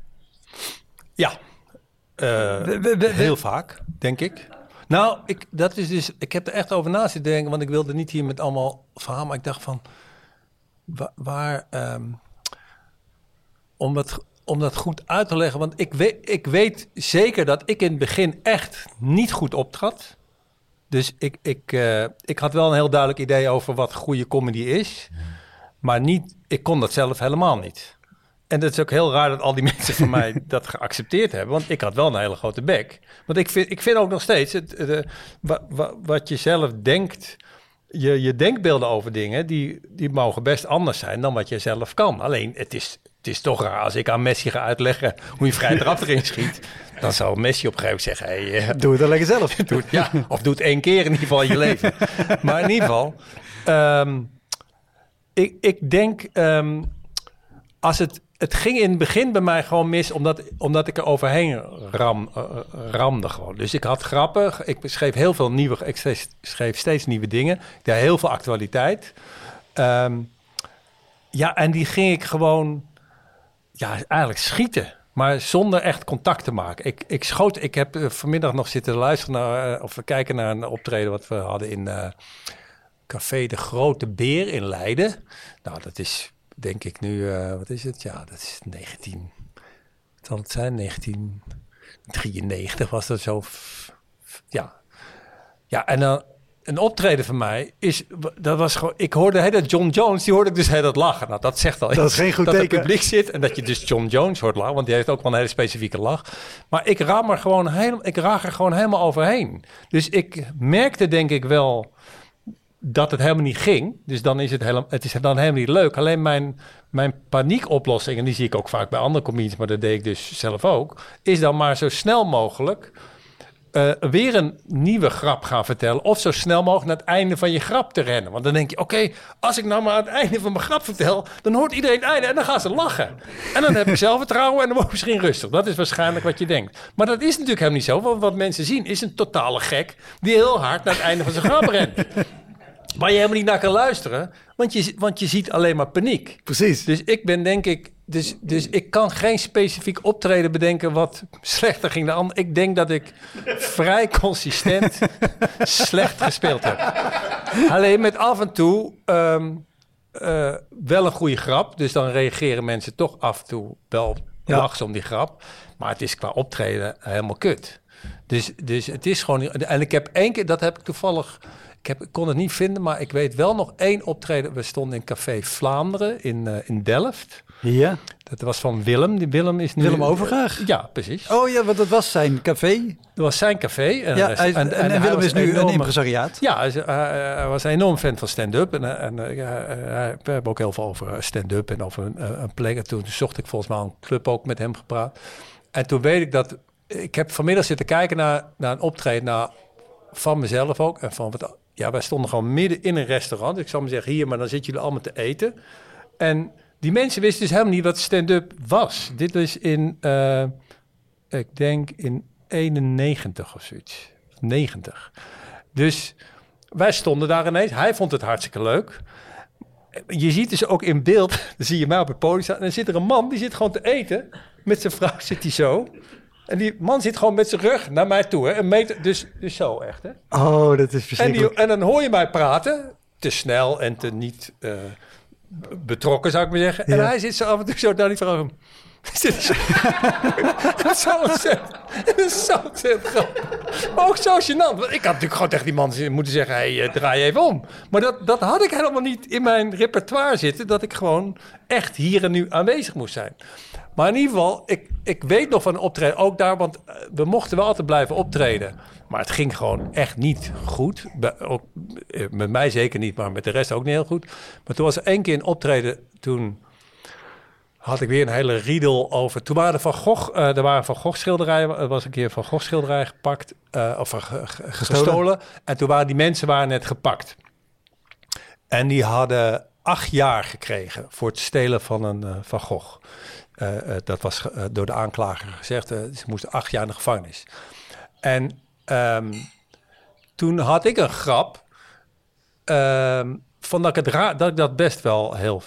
Ja. Eh, We- we- we- heel vaak, denk ik. Nou, ik, dat is dus, ik heb er echt over na zitten denken, want ik wilde niet hier met allemaal verhaal, maar ik dacht van, wa- waar, ehm, om, dat, om dat goed uit te leggen, want ik weet, ik weet zeker dat ik in het begin echt niet goed optrad. Dus ik, ik, eh, ik had wel een heel duidelijk idee over wat goede comedy is, maar niet, ik kon dat zelf helemaal niet. En dat is ook heel raar dat al die mensen van mij dat geaccepteerd hebben. Want ik had wel een hele grote bek. Want ik vind, ik vind ook nog steeds, het, de, wa, wa- wat je zelf denkt, je, je denkbeelden over dingen, die, die mogen best anders zijn dan wat je zelf kan. Alleen, het is, het is toch raar als ik aan Messi ga uitleggen hoe je vrij trap erin schiet. Dan zou Messi op een gegeven moment zeggen, hey, eh, Doe het dan lekker zelf. doe het, ja, of doe het één keer in ieder geval in je leven. Maar in ieder geval, ehm, ik, ik denk, ehm, als het, het ging in het begin bij mij gewoon mis, omdat, omdat ik er overheen ram, eh, eh, ramde gewoon. Dus ik had grappen, ik schreef heel veel nieuwe, ik schreef, steeds nieuwe dingen. Ik deed heel veel actualiteit. Ehm, ja, en die ging ik gewoon, ja, eigenlijk schieten. Maar zonder echt contact te maken. Ik, ik schoot, ik heb eh, vanmiddag nog zitten luisteren naar, eh, of kijken naar een optreden wat we hadden in eh, Café de Grote Beer in Leiden. Nou, dat is denk ik nu, wat is het? Ja, dat is 19. Wat zal het zijn? 1993 was dat zo. Ja. Ja, en dan een optreden van mij is, dat was gewoon, ik hoorde hè, dat John Jones, die hoorde ik dus heel dat lachen. Nou, dat zegt al Dat is geen goed dat teken. het publiek zit en dat je dus John Jones hoort lachen, want die heeft ook wel een hele specifieke lach. Maar ik raam er gewoon helemaal, ik raag er gewoon helemaal overheen. Dus ik merkte denk ik wel dat het helemaal niet ging. Dus dan is het, helemaal, het is dan helemaal niet leuk. Alleen mijn, mijn paniekoplossing, en die zie ik ook vaak bij andere comedians, maar dat deed ik dus zelf ook, is dan maar zo snel mogelijk eh, weer een nieuwe grap gaan vertellen. Of zo snel mogelijk naar het einde van je grap te rennen. Want dan denk je, oké, als ik nou maar aan het einde van mijn grap vertel, dan hoort iedereen het einde en dan gaan ze lachen. En dan heb ik zelfvertrouwen en dan word ik misschien rustig. Dat is waarschijnlijk wat je denkt. Maar dat is natuurlijk helemaal niet zo. Want wat mensen zien is een totale gek die heel hard naar het einde van zijn grap rent. Waar je helemaal niet naar kan luisteren, want je, want je ziet alleen maar paniek. Precies. Dus ik ben denk ik, dus, dus ik kan geen specifiek optreden bedenken wat slechter ging dan ander. Ik denk dat ik vrij consistent slecht gespeeld heb. Alleen met af en toe ehm, eh, wel een goede grap. Dus dan reageren mensen toch af en toe wel Ja. om die grap. Maar het is qua optreden helemaal kut. Dus, dus het is gewoon... En ik heb één keer, dat heb ik toevallig... Ik, heb, ik kon het niet vinden, maar ik weet wel nog één optreden. We stonden in Café Vlaanderen in, eh, in Delft. Ja. Dat was van Willem. Die Willem is nu... Willem Overgaag? Ja, precies. Oh ja, want dat was zijn café. Dat was zijn café. En, Ja, hij, en, en, Willem is nu een impresariaat. Ja, hij, is- hij- hij was een enorm fan van stand-up. En, eh, en eh, ja, eh, we hebben ook heel veel over eh, stand-up en over een, eh, een plek. En toen zocht ik volgens mij een club ook met hem gepraat. En toen weet ik dat... Ik heb vanmiddag zitten kijken naar, naar een optreden naar, van mezelf ook. En van wat, ja, wij stonden gewoon midden in een restaurant. Ik zou maar zeggen, hier, maar dan zitten jullie allemaal te eten. En die mensen wisten dus helemaal niet wat stand-up was. Dit is in, eh, ik denk in 91 of zoiets. 90. Dus wij stonden daar ineens. Hij vond het hartstikke leuk. Je ziet dus ook in beeld, dan zie je mij op het podium staan. En dan zit er een man, die zit gewoon te eten. Met zijn vrouw zit hij zo. En die man zit gewoon met zijn rug naar mij toe. Hè? Een meter, dus, dus zo echt. Hè? Oh, dat is En, verschrikkelijk. die, en dan hoor je mij praten. Te snel en te niet eh, betrokken, zou ik maar zeggen. En Ja. hij zit zo af en toe zo naar die vrouw. Dat is zo ontzettend. Dat is zo ontzettend. Maar ook zo gênant. Want ik had natuurlijk gewoon tegen die man moeten zeggen... Hey, eh, draai even om. Maar dat, dat had ik helemaal niet in mijn repertoire zitten... dat ik gewoon echt hier en nu aanwezig moest zijn. Maar in ieder geval, ik, ik weet nog van een optreden, ook daar, want eh, we mochten wel altijd blijven optreden. Maar het ging gewoon echt niet goed. Bij- ook, eh, met mij zeker niet, maar met de rest ook niet heel goed. Maar toen was er één keer een optreden, toen had ik weer een hele riedel over. Toen waren Van Gogh, eh, er waren Van Gogh schilderijen, er was een keer Van Gogh schilderij gepakt, of ge- ge- gestolen. En toen waren die mensen waren net gepakt. En die hadden acht jaar gekregen voor het stelen van een Van Gogh. Eh, eh, dat was eh, door de aanklager gezegd. ze moesten acht jaar in de gevangenis. En ehm, toen had ik een grap. ehm, van dat ik, dat dat best wel heel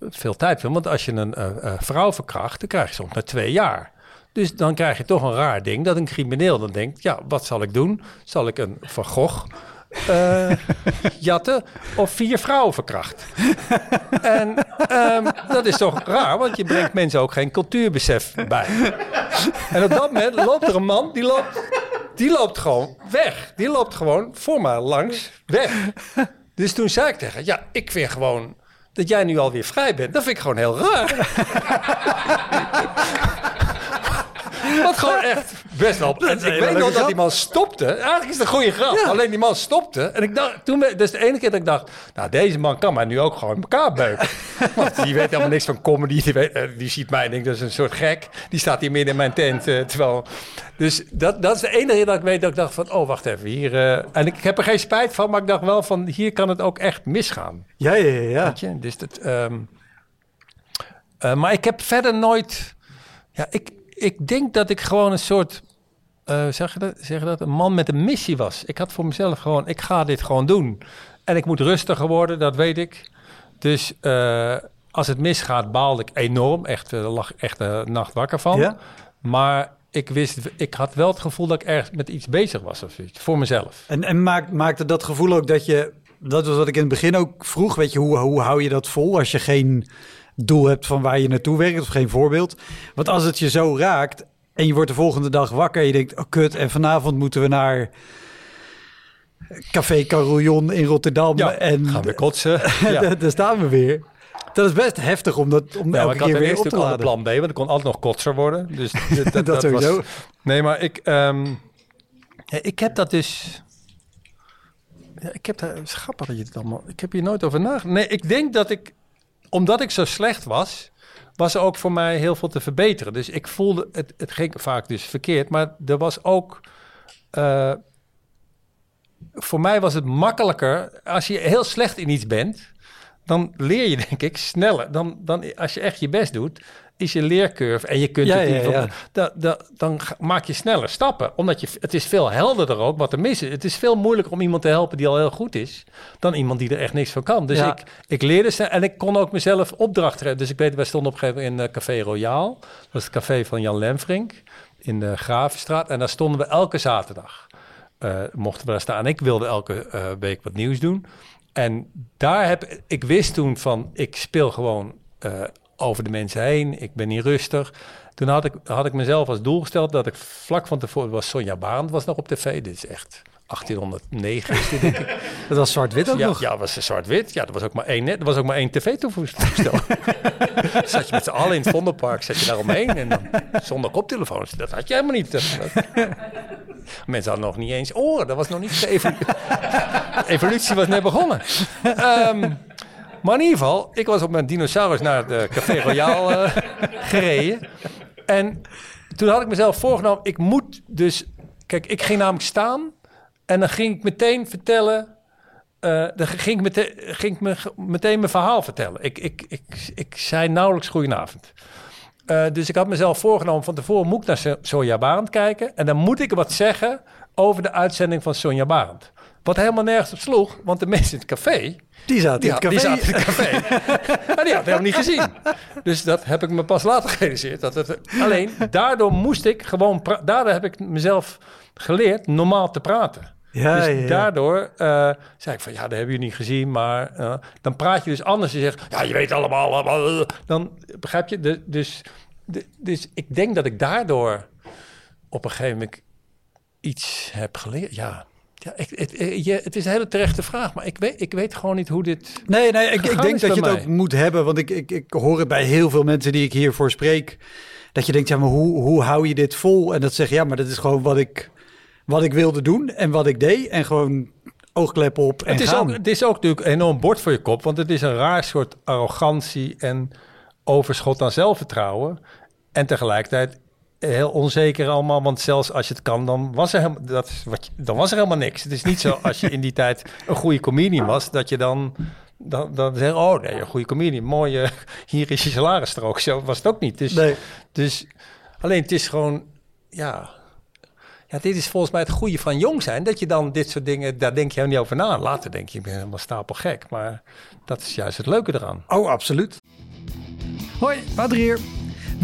veel tijd vind. Want als je een vrouw verkracht, dan krijg je soms maar twee jaar. Dus dan krijg je toch een raar ding dat een crimineel dan denkt: ja, wat zal ik doen? Zal ik een Van eh, jatten of vier vrouwen verkracht? en ehm, dat is toch raar, want je brengt mensen ook geen cultuurbesef bij. En op dat moment loopt er een man, die loopt, die loopt gewoon weg. Die loopt gewoon voor mij langs weg. Dus toen zei ik tegen ja, ik vind gewoon dat jij nu alweer vrij bent. Dat vind ik gewoon heel raar. Wat gewoon echt best wel. Ik weet nog dat die man stopte. Eigenlijk is het een goede grap. Alleen die man stopte. En ik dacht, toen, we- dat is de ene keer dat ik dacht, nou, deze man kan mij nu ook gewoon in elkaar beuken. Want die weet helemaal niks van comedy. Die, weet, eh, die ziet mij en denkt, dat is een soort gek. Die staat hier midden in mijn tent. eh, terwijl, dus dat, dat is de enige keer dat ik weet dat ik dacht van, oh, wacht even. Hier, eh, en ik heb er geen spijt van, maar ik dacht wel van, hier kan het ook echt misgaan. Ja, ja, ja. Weet je? Dus dat, ehm, eh, maar ik heb verder nooit. Ja, ik, ik denk dat ik gewoon een soort. eh, zeg, je dat, zeg je dat? Een man met een missie was. Ik had voor mezelf gewoon. Ik ga dit gewoon doen. En ik moet rustiger worden, dat weet ik. Dus eh, als het misgaat, baalde ik enorm. Echt, eh, lag echt de nacht wakker van. Ja? Maar ik wist, ik had wel het gevoel dat ik ergens met iets bezig was of zoiets. Voor mezelf. En, en maakt, maakte dat gevoel ook dat je dat was wat ik in het begin ook vroeg. Weet je, hoe, hoe hou je dat vol als je geen doel hebt van waar je naartoe werkt of geen voorbeeld? Want als het je zo raakt en je wordt de volgende dag wakker en je denkt, oh kut, en vanavond moeten we naar Café Carillon in Rotterdam. Ja, en gaan we kotsen. Ja. daar, staan we weer. Dat is best heftig om dat om Ja, elke ik had keer weer op te ook al de laden. plan B, want ik kon altijd nog kotser worden. Dus dat, dat, Dat sowieso. Was, nee, maar ik, ehm, ja, ik heb dat dus... Ja, ik heb daar... Het is grappig dat je het allemaal... Ik heb hier nooit over nagedacht. Nee, ik denk dat ik... Omdat ik zo slecht was... was er ook voor mij heel veel te verbeteren. Dus ik voelde... Het, het ging vaak dus verkeerd. Maar er was ook... eh, voor mij was het makkelijker... Als je heel slecht in iets bent dan leer je denk ik sneller. Dan, dan als je echt je best doet, is je leercurve en je kunt Ja, het ja, in- ja. da- da- dan maak je sneller stappen. Omdat je, het is veel helderder ook wat er mis is. Het is veel moeilijker om iemand te helpen die al heel goed is, dan iemand die er echt niks van kan. Dus ik, ik leerde en ik kon ook mezelf opdrachten geven. Dus ik weet, wij stonden op een gegeven moment in eh, Café Royaal. Dat is het café van Jan Lemfrink in de Gravenstraat. En daar stonden we elke zaterdag. eh, mochten we daar staan. Ik wilde elke eh, week wat nieuws doen. En daar heb ik wist toen van, ik speel gewoon over de mensen heen. Ik ben niet rustig. Toen had ik, had ik mezelf als doel gesteld dat ik vlak van tevoren was Sonja Barend was nog op tv. Dit is echt 1809 is dit denk ik. Dat was zwart-wit ook Ja, nog. ja, was zwart-wit. Ja, er was ook maar één, net, er was ook maar één tv-toestel. zat je met z'n allen in het Vondelpark, zat je daar omheen en dan zonder koptelefoons. Dat had je helemaal niet. Dat- dat- Mensen hadden nog niet eens oren. Dat was nog niet. De evolutie was net begonnen. Ehm, maar in ieder geval, ik was op mijn dinosaurus naar de Café Royal eh, gereden. En toen had ik mezelf voorgenomen, ik moet dus... Kijk, ik ging namelijk staan en dan ging ik meteen vertellen... eh, dan ging ik, meteen, ging ik me, meteen mijn verhaal vertellen. Ik, ik, ik, ik zei nauwelijks goedenavond. Eh, dus ik had mezelf voorgenomen van tevoren moet ik naar So- Sonja Barend kijken. En dan moet ik wat zeggen over de uitzending van Sonja Barend. Wat helemaal nergens op sloeg, want de mensen in het café... Die zaten Die, in het die café. zaten in het café. maar die had helemaal niet gezien. Dus dat heb ik me pas later gerealiseerd. Dat het, alleen daardoor moest ik gewoon... Daardoor heb ik mezelf geleerd normaal te praten. Ja, dus ja, daardoor eh, zei ik van ja, dat hebben jullie niet gezien, maar eh, dan praat je dus anders. Je zegt ja, je weet allemaal, allemaal, dan begrijp je. De, dus, de, dus ik denk dat ik daardoor op een gegeven moment iets heb geleerd. Ja, ja ik, het, eh, je, het is een hele terechte vraag, maar ik weet, ik weet gewoon niet hoe dit. Nee, nee, ik, ik denk is dat je bij het mij. ook moet hebben. Want ik, ik, ik hoor het bij heel veel mensen die ik hiervoor spreek. Dat je denkt, ja, maar hoe, hoe hou je dit vol? En dat zeg je, ja, maar dat is gewoon wat ik, wat ik wilde doen en wat ik deed. En gewoon oogklep op en Het is, gaan. ook, het is ook natuurlijk een enorm bord voor je kop, want het is een raar soort arrogantie en overschot aan zelfvertrouwen. En tegelijkertijd heel onzeker allemaal, want zelfs als je het kan, dan was er, helemaal, dat is wat je, dan was er helemaal niks. Het is niet zo als je in die tijd een goede comedian was, dat je dan, dan, dan zegt, oh nee, een goede comedian, mooi, eh, hier is je salarisstrook. Zo was het ook niet. Dus, Nee. dus alleen het is gewoon, ja... Ja, dit is volgens mij het goede van jong zijn. Dat je dan dit soort dingen, daar denk je helemaal niet over na. Later denk je, ik ben helemaal stapel gek. Maar dat is juist het leuke eraan. Oh, absoluut. Hoi, Wouter hier.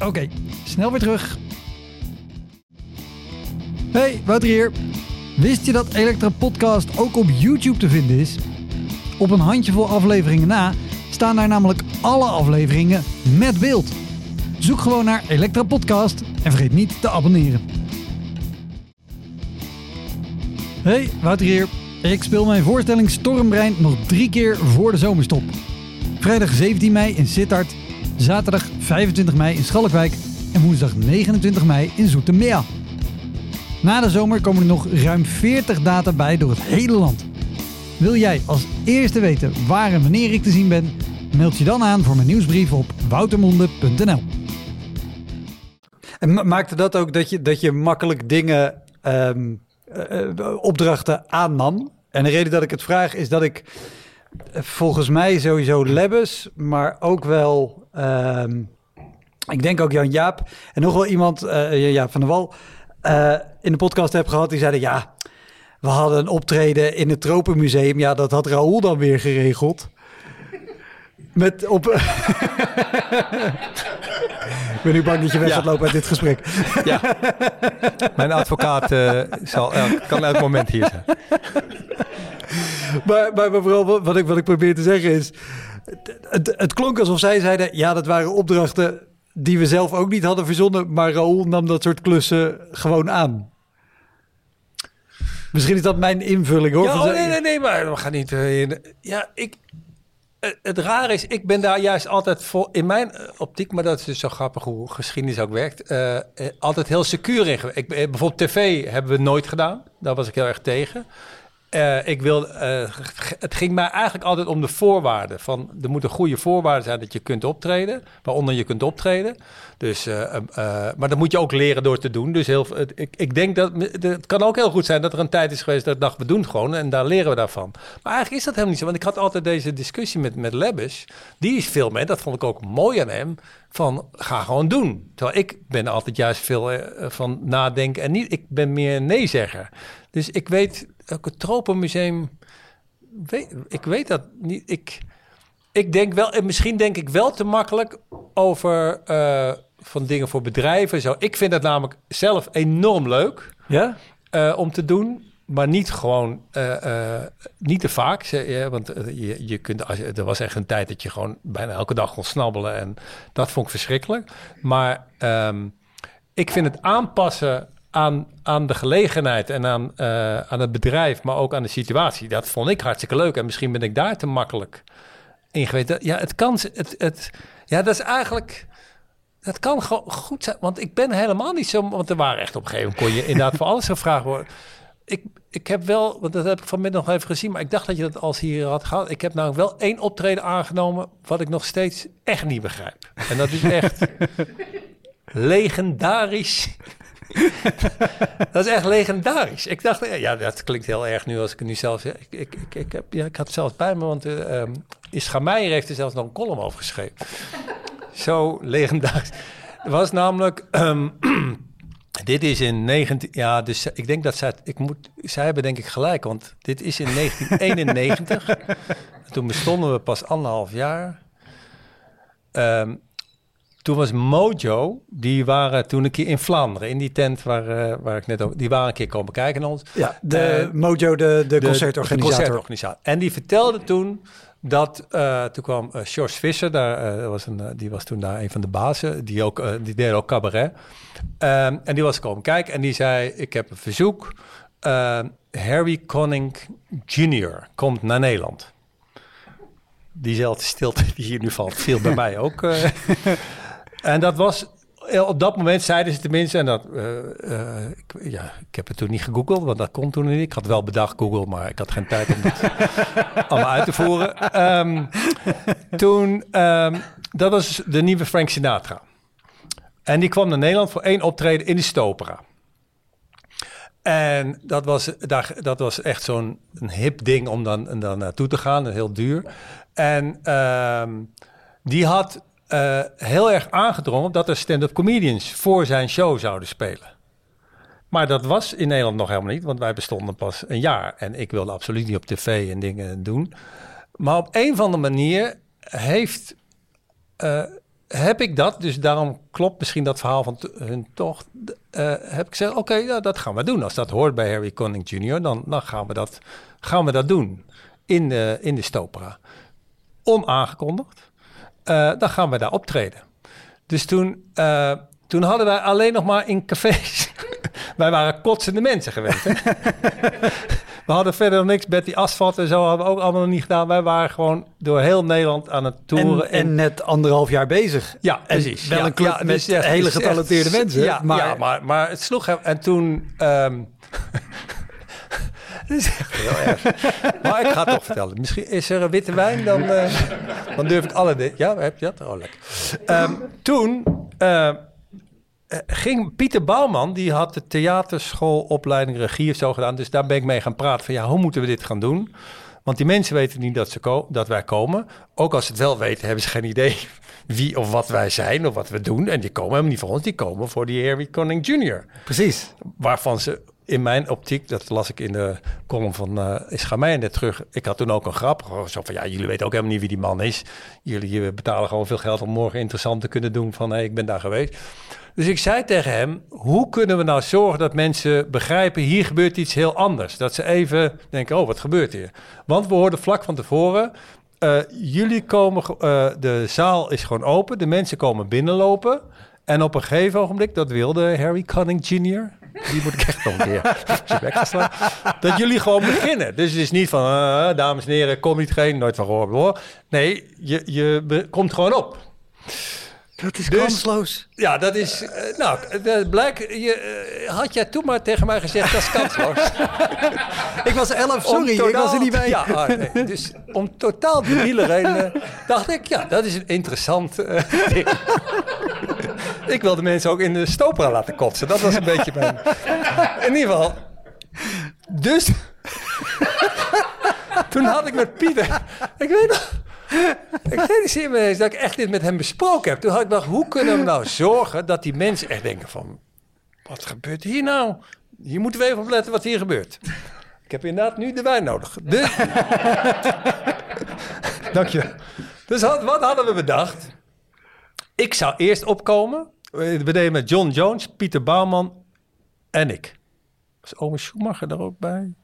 Oké, snel weer terug. Hey, Wouter hier. Wist je dat Elektra Podcast ook op YouTube te vinden is? Op een handjevol afleveringen na staan daar namelijk alle afleveringen met beeld. Zoek gewoon naar Elektra Podcast en vergeet niet te abonneren. Hey, Wouter hier. Ik speel mijn voorstelling Stormbrein nog drie keer voor de zomerstop. Vrijdag 17 mei in Sittard, zaterdag 25 mei in Schalkwijk en woensdag 29 mei in Zoetermeer. Na de zomer komen er nog ruim 40 data bij door het hele land. Wil jij als eerste weten waar en wanneer ik te zien ben? Meld je dan aan voor mijn nieuwsbrief op woutermonde.nl. En ma- maakte dat ook dat je, dat je makkelijk dingen, eh, opdrachten aannam? En de reden dat ik het vraag is dat ik volgens mij sowieso Lebbes, maar ook wel... ehm, ik denk ook Jan Jaap en nog wel iemand, Jaap van der Wal, eh, in de podcast heb gehad. Die zeiden, ja, we hadden een optreden in het Tropenmuseum. Ja, dat had Raoul dan weer geregeld. Met op... ik ben nu bang dat je weg Ja. gaat lopen uit dit gesprek. Ja. Mijn advocaat eh, zal, kan elk moment hier zijn. Maar, maar, maar vooral wat- ik, wat ik probeer te zeggen is... Het, het, klonk alsof zij zeiden... Ja, dat waren opdrachten die we zelf ook niet hadden verzonnen. Maar Raoul nam dat soort klussen gewoon aan. Misschien is dat mijn invulling hoor. Ja, oh, nee, nee, nee, maar we gaan niet... eh, in- ja, ik... Het raar is, ik ben daar juist altijd vol, in mijn eh, optiek, maar dat is dus zo grappig hoe geschiedenis ook werkt, eh, altijd heel secuur in. Ik, bijvoorbeeld tv hebben we nooit gedaan, daar was ik heel erg tegen. Eh, ik wil, eh, het ging mij eigenlijk altijd om de voorwaarden. Van, er moeten goede voorwaarden zijn dat je kunt optreden, waaronder je kunt optreden. Dus, eh, eh, eh, maar dat moet je ook leren door te doen. Dus heel, ik, ik denk dat het kan ook heel goed zijn dat er een tijd is geweest dat dacht, we doen het gewoon en daar leren we daarvan. Maar eigenlijk is dat helemaal niet zo. Want ik had altijd deze discussie met, met Lebbes. Die is veel meer, dat vond ik ook mooi aan hem, van ga gewoon doen. Terwijl ik ben altijd juist veel van nadenken en niet, ik ben meer een nee-zegger. Dus ik weet, ook het Tropenmuseum, weet, ik weet dat niet. Ik, ik denk wel, en misschien denk ik wel te makkelijk over eh, van dingen voor bedrijven. Zo. Ik vind het namelijk zelf enorm leuk Ja? eh, om te doen. Maar niet gewoon, eh, niet te vaak. Ja, want je, je kunt, als, er was echt een tijd dat je gewoon bijna elke dag kon snabbelen. En dat vond ik verschrikkelijk. Maar ehm, ik vind het aanpassen aan, aan de gelegenheid en aan, eh, aan het bedrijf, maar ook aan de situatie. Dat vond ik hartstikke leuk. En misschien ben ik daar te makkelijk in geweest. Ja, het kan. Het, het, ja, dat is eigenlijk. Dat kan gewoon goed zijn. Want ik ben helemaal niet zo. Want er waren echt op een gegeven moment. kon je inderdaad voor alles gevraagd worden. Ik, ik heb wel. Want dat heb ik vanmiddag nog even gezien. Maar ik dacht dat je dat als hier had gehad. Ik heb nou wel één optreden aangenomen. wat ik nog steeds echt niet begrijp. En dat is echt. legendarisch. dat is echt legendarisch. Ik dacht, ja, dat klinkt heel erg nu als ik het nu zelf zeg. Ik, ik, ik, ik, heb, ja, ik had het zelfs bij me, want uh, um, Ischa Meijer heeft er zelfs nog een column over geschreven. Zo legendarisch. Er was namelijk, um, dit is in 19, ja, dus ik denk dat zij, ik moet, zij hebben denk ik gelijk, want dit is in 1991. Toen bestonden we pas anderhalf jaar. Um, toen was Mojo, die waren toen een keer in Vlaanderen, in die tent waar, uh, waar ik net over, die waren een keer komen kijken naar ons. Ja, de uh, Mojo, de, de, concertorganisator. De concertorganisator. En die vertelde toen dat, uh, toen kwam uh, George Visser, daar, was een, die was toen daar een van de bazen, die, ook, die deed ook cabaret. Um, en die was komen kijken en die zei, ik heb een verzoek, Harry Connick Jr. komt naar Nederland. Diezelfde stilte die hier nu valt, viel bij mij ook. En dat was, op dat moment zeiden ze tenminste, en dat, uh, uh, ik, ja, ik heb het toen niet gegoogeld, want dat kon toen niet. Ik had wel bedacht Google, maar ik had geen tijd om dat allemaal uit te voeren. Um, toen, um, dat was de nieuwe Frank Sinatra. En die kwam naar Nederland voor één optreden in de Stopera. En dat was, daar, dat was echt zo'n hip ding om dan, dan naartoe te gaan, heel duur. En um, die had uh, heel erg aangedrongen dat er stand-up comedians voor zijn show zouden spelen. Maar dat was in Nederland nog helemaal niet, want wij bestonden pas een jaar. En ik wilde absoluut niet op tv en dingen doen. Maar op een of andere manier heeft, uh, heb ik dat, dus daarom klopt misschien dat verhaal van hun toch. Uh, heb ik gezegd, oké, ja, dat gaan we doen. Als dat hoort bij Harry Connick Jr., dan, dan gaan, we dat, gaan we dat doen in de, in de Stopera. Onaangekondigd. Uh, dan gaan we daar optreden. Dus toen, uh, toen hadden wij alleen nog maar in cafés. wij waren kotsende mensen gewend. Hè? we hadden verder nog niks. Betty Asfalt en zo hadden we ook allemaal nog niet gedaan. Wij waren gewoon door heel Nederland aan het toeren. En, en, en net anderhalf jaar bezig. Ja, precies. Wel ja, een club ja, met dus, hele getalenteerde echt, mensen. Ja, maar... maar, maar het sloeg hem. En toen... Um, Dat is echt heel erg. maar ik ga het toch vertellen. Misschien is er een witte wijn, dan, uh, dan durf ik alle... De- ja, heb je dat? Oh, lekker. Um, toen uh, ging Pieter Bouwman, die had de theaterschoolopleiding regie of zo gedaan. Dus daar ben ik mee gaan praten van, ja, hoe moeten we dit gaan doen? Want die mensen weten niet dat, ze dat wij komen. Ook als ze het wel weten, hebben ze geen idee wie of wat wij zijn of wat we doen. En die komen helemaal niet voor ons, die komen voor die Harry Conning Jr. Precies. Waarvan ze in mijn optiek, dat las ik in de column van uh, net terug. Ik had toen ook een grap. Gewoon Zo van, ja, jullie weten ook helemaal niet wie die man is. Jullie eh, betalen gewoon veel geld om morgen interessant te kunnen doen van, hé, ik ben daar geweest. Dus ik zei tegen hem, hoe kunnen we nou zorgen dat mensen begrijpen, hier gebeurt iets heel anders. Dat ze even denken, oh, wat gebeurt hier? Want we hoorden vlak van tevoren, uh, jullie komen, de zaal is gewoon open, de mensen komen binnenlopen. En op een gegeven ogenblik, dat wilde Harry Conning Jr., die moet ik echt nog een keer dat jullie gewoon beginnen. Dus het is niet van, uh, dames en heren, kom niet geen, nooit van gehoord hoor. Nee, je, je komt gewoon op. Dat is dus, kansloos. Ja, dat is. Uh, nou, dat blijkt. Je, uh, had jij toen maar tegen mij gezegd dat is kansloos? ik was elf, sorry, totaal, ik was er niet bij. Ja, ah, nee, dus om totaal debiele redenen dacht ik, ja, dat is een interessant ding. Ik wilde mensen ook in de stopera laten kotsen. Dat was een beetje mijn. In ieder geval. Dus. toen had ik met Pieter. Ik weet nog ik realiseer me eens dat ik echt dit met hem besproken heb. Toen had ik gedacht, hoe kunnen we nou zorgen dat die mensen echt denken van... Wat gebeurt hier nou? Hier moeten we even op letten wat hier gebeurt. Ik heb inderdaad nu de wijn nodig. Dus... Dank je. Dus wat hadden we bedacht? Ik zou eerst opkomen. We deden met John Jones, Pieter Bouwman en ik. Was Ome Schumacher er ook bij?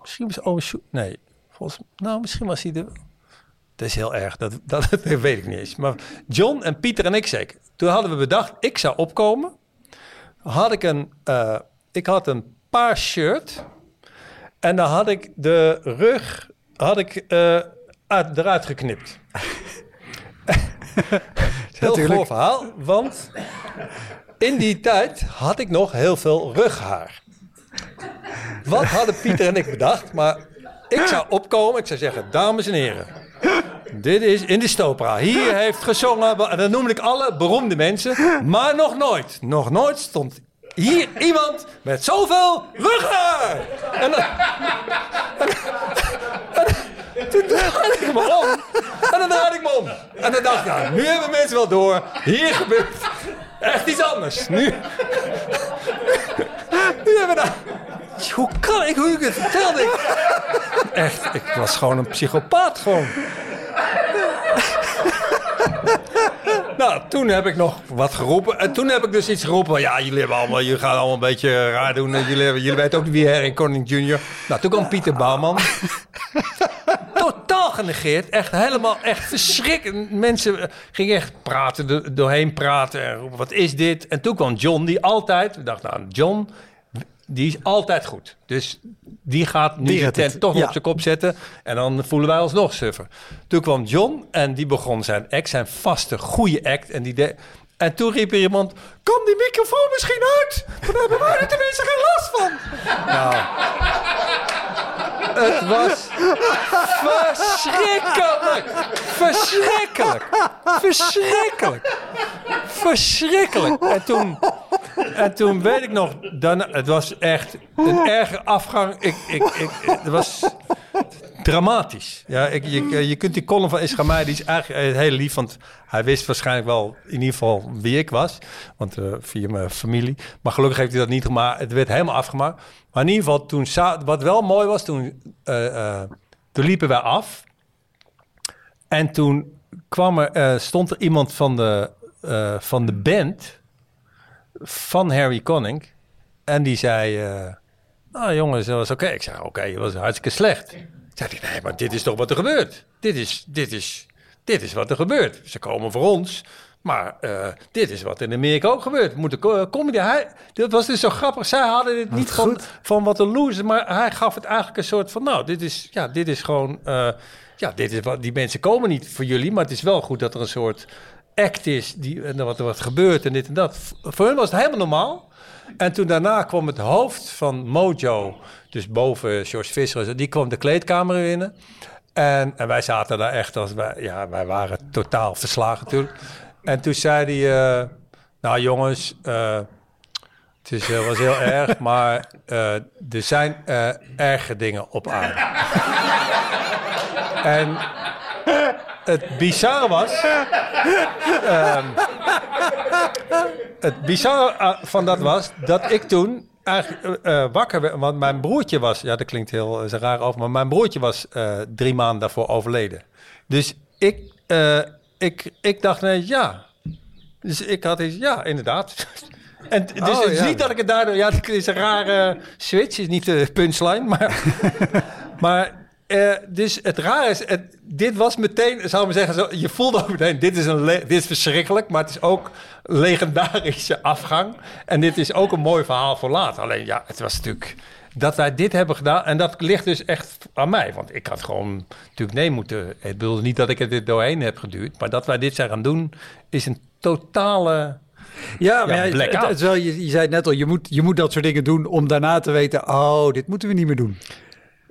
Misschien was Ome Schumacher... Nee, volgens... Nou, misschien was hij er... Dat is heel erg, dat, dat, weet ik niet eens. Maar John en Pieter en ik zeker. Toen hadden we bedacht, ik zou opkomen. Had ik een, uh, ik had een paar shirt. En dan had ik de rug had ik, uh, uit, eruit geknipt. heel groot verhaal, want in die tijd had ik nog heel veel rughaar. Wat hadden Pieter en ik bedacht? Maar ik zou opkomen, ik zou zeggen, dames en heren. Dit is in de Stopera. Hier heeft gezongen, en dan noem ik alle beroemde mensen. Maar nog nooit, nog nooit stond hier iemand met zoveel rughaar. En dan, en, en, toen draaide ik me om. En dan draaide ik me om. En dan dacht ik, nou, nu hebben mensen wel door. Hier gebeurt echt iets anders. Nu, nu hebben we daar... Hoe kan ik, hoe ik het vertelde? Ik, echt, ik was gewoon een psychopaat gewoon. nou, toen heb ik nog wat geroepen. En toen heb ik dus iets geroepen. Ja, jullie, hebben allemaal, jullie gaan allemaal een beetje raar doen. Jullie, jullie weten ook niet wie Harry Conning Jr. Nou, toen kwam Pieter Bouwman. Totaal genegeerd. Echt helemaal, echt verschrikkelijk. Mensen gingen echt praten, doorheen praten. En roepen, wat is dit? En toen kwam John, die altijd... We dachten, nou, John die is altijd goed. Dus die gaat nu de tent toch ja. op zijn kop zetten. En dan voelen wij ons nog suffer. Toen kwam John en die begon zijn act, zijn vaste, goede act. En, die de, en toen riep er iemand... Kan die microfoon misschien uit? Dan hebben wij er tenminste geen last van. Nou, het was verschrikkelijk. Verschrikkelijk. Verschrikkelijk. Verschrikkelijk. En toen, en toen weet ik nog, dan, het was echt een erge afgang. Ik, ik, ik, het was dramatisch. Ja, ik, je, kunt die column van Ischamij, die is eigenlijk heel lief, want hij wist waarschijnlijk wel in ieder geval wie ik was, want uh, via mijn familie. Maar gelukkig heeft hij dat niet gemaakt. Het werd helemaal afgemaakt. Maar in ieder geval, toen, wat wel mooi was, toen, uh, toen liepen wij af. En toen kwam er, stond er iemand van de, van de band van Harry Conning. En die zei, nou jongens, dat was oké. Okay. Ik zei, oké, okay, het was hartstikke slecht. Zei hij, nee, maar dit is toch wat er gebeurt? Dit is, dit is, dit is wat er gebeurt. Ze komen voor ons, maar uh, dit is wat in Amerika ook gebeurt. Moet de comedy, hij, dat was dus zo grappig. Zij hadden dit niet van, van wat een loser, maar hij gaf het eigenlijk een soort van, nou, dit is, ja, dit is gewoon, uh, ja, dit is wat, die mensen komen niet voor jullie, maar het is wel goed dat er een soort act is, die, en wat er wat gebeurt en dit en dat. Voor hen was het helemaal normaal. En toen daarna kwam het hoofd van Mojo, dus boven George Visser, die kwam de kleedkamer binnen. En, en wij zaten daar echt als wij, ja, wij waren totaal verslagen natuurlijk. En toen zei hij, uh, nou jongens, uh, het is, uh, was heel erg, maar er zijn erge dingen op aarde. En het bizarre was... ehm, het bizarre eh, van dat was dat ik toen eigenlijk eh, eh, wakker werd. Want mijn broertje was... Ja, dat klinkt heel raar over. Maar mijn broertje was drie maanden daarvoor overleden. Dus ik, ik, ik dacht, nee, ja. Dus ik had iets, ja, inderdaad. En dus Oh, het is ja. niet dat ik het daardoor... Ja, het is een rare switch. is niet de punchline, maar... maar eh, dus het rare is, het, dit was meteen, zou ik maar zeggen, zo, je voelde ook meteen, dit is, een dit is verschrikkelijk, maar het is ook legendarische afgang. En dit is ook een mooi verhaal voor later. Alleen ja, het was natuurlijk dat wij dit hebben gedaan. En dat ligt dus echt aan mij. Want ik had gewoon natuurlijk nee moeten. Het bedoel niet dat ik het er doorheen heb geduurd. Maar dat wij dit zijn gaan doen, is een totale... Ja, maar Ja, het- het je, je zei net al, je moet, je moet dat soort dingen doen om daarna te weten, oh, dit moeten we niet meer doen.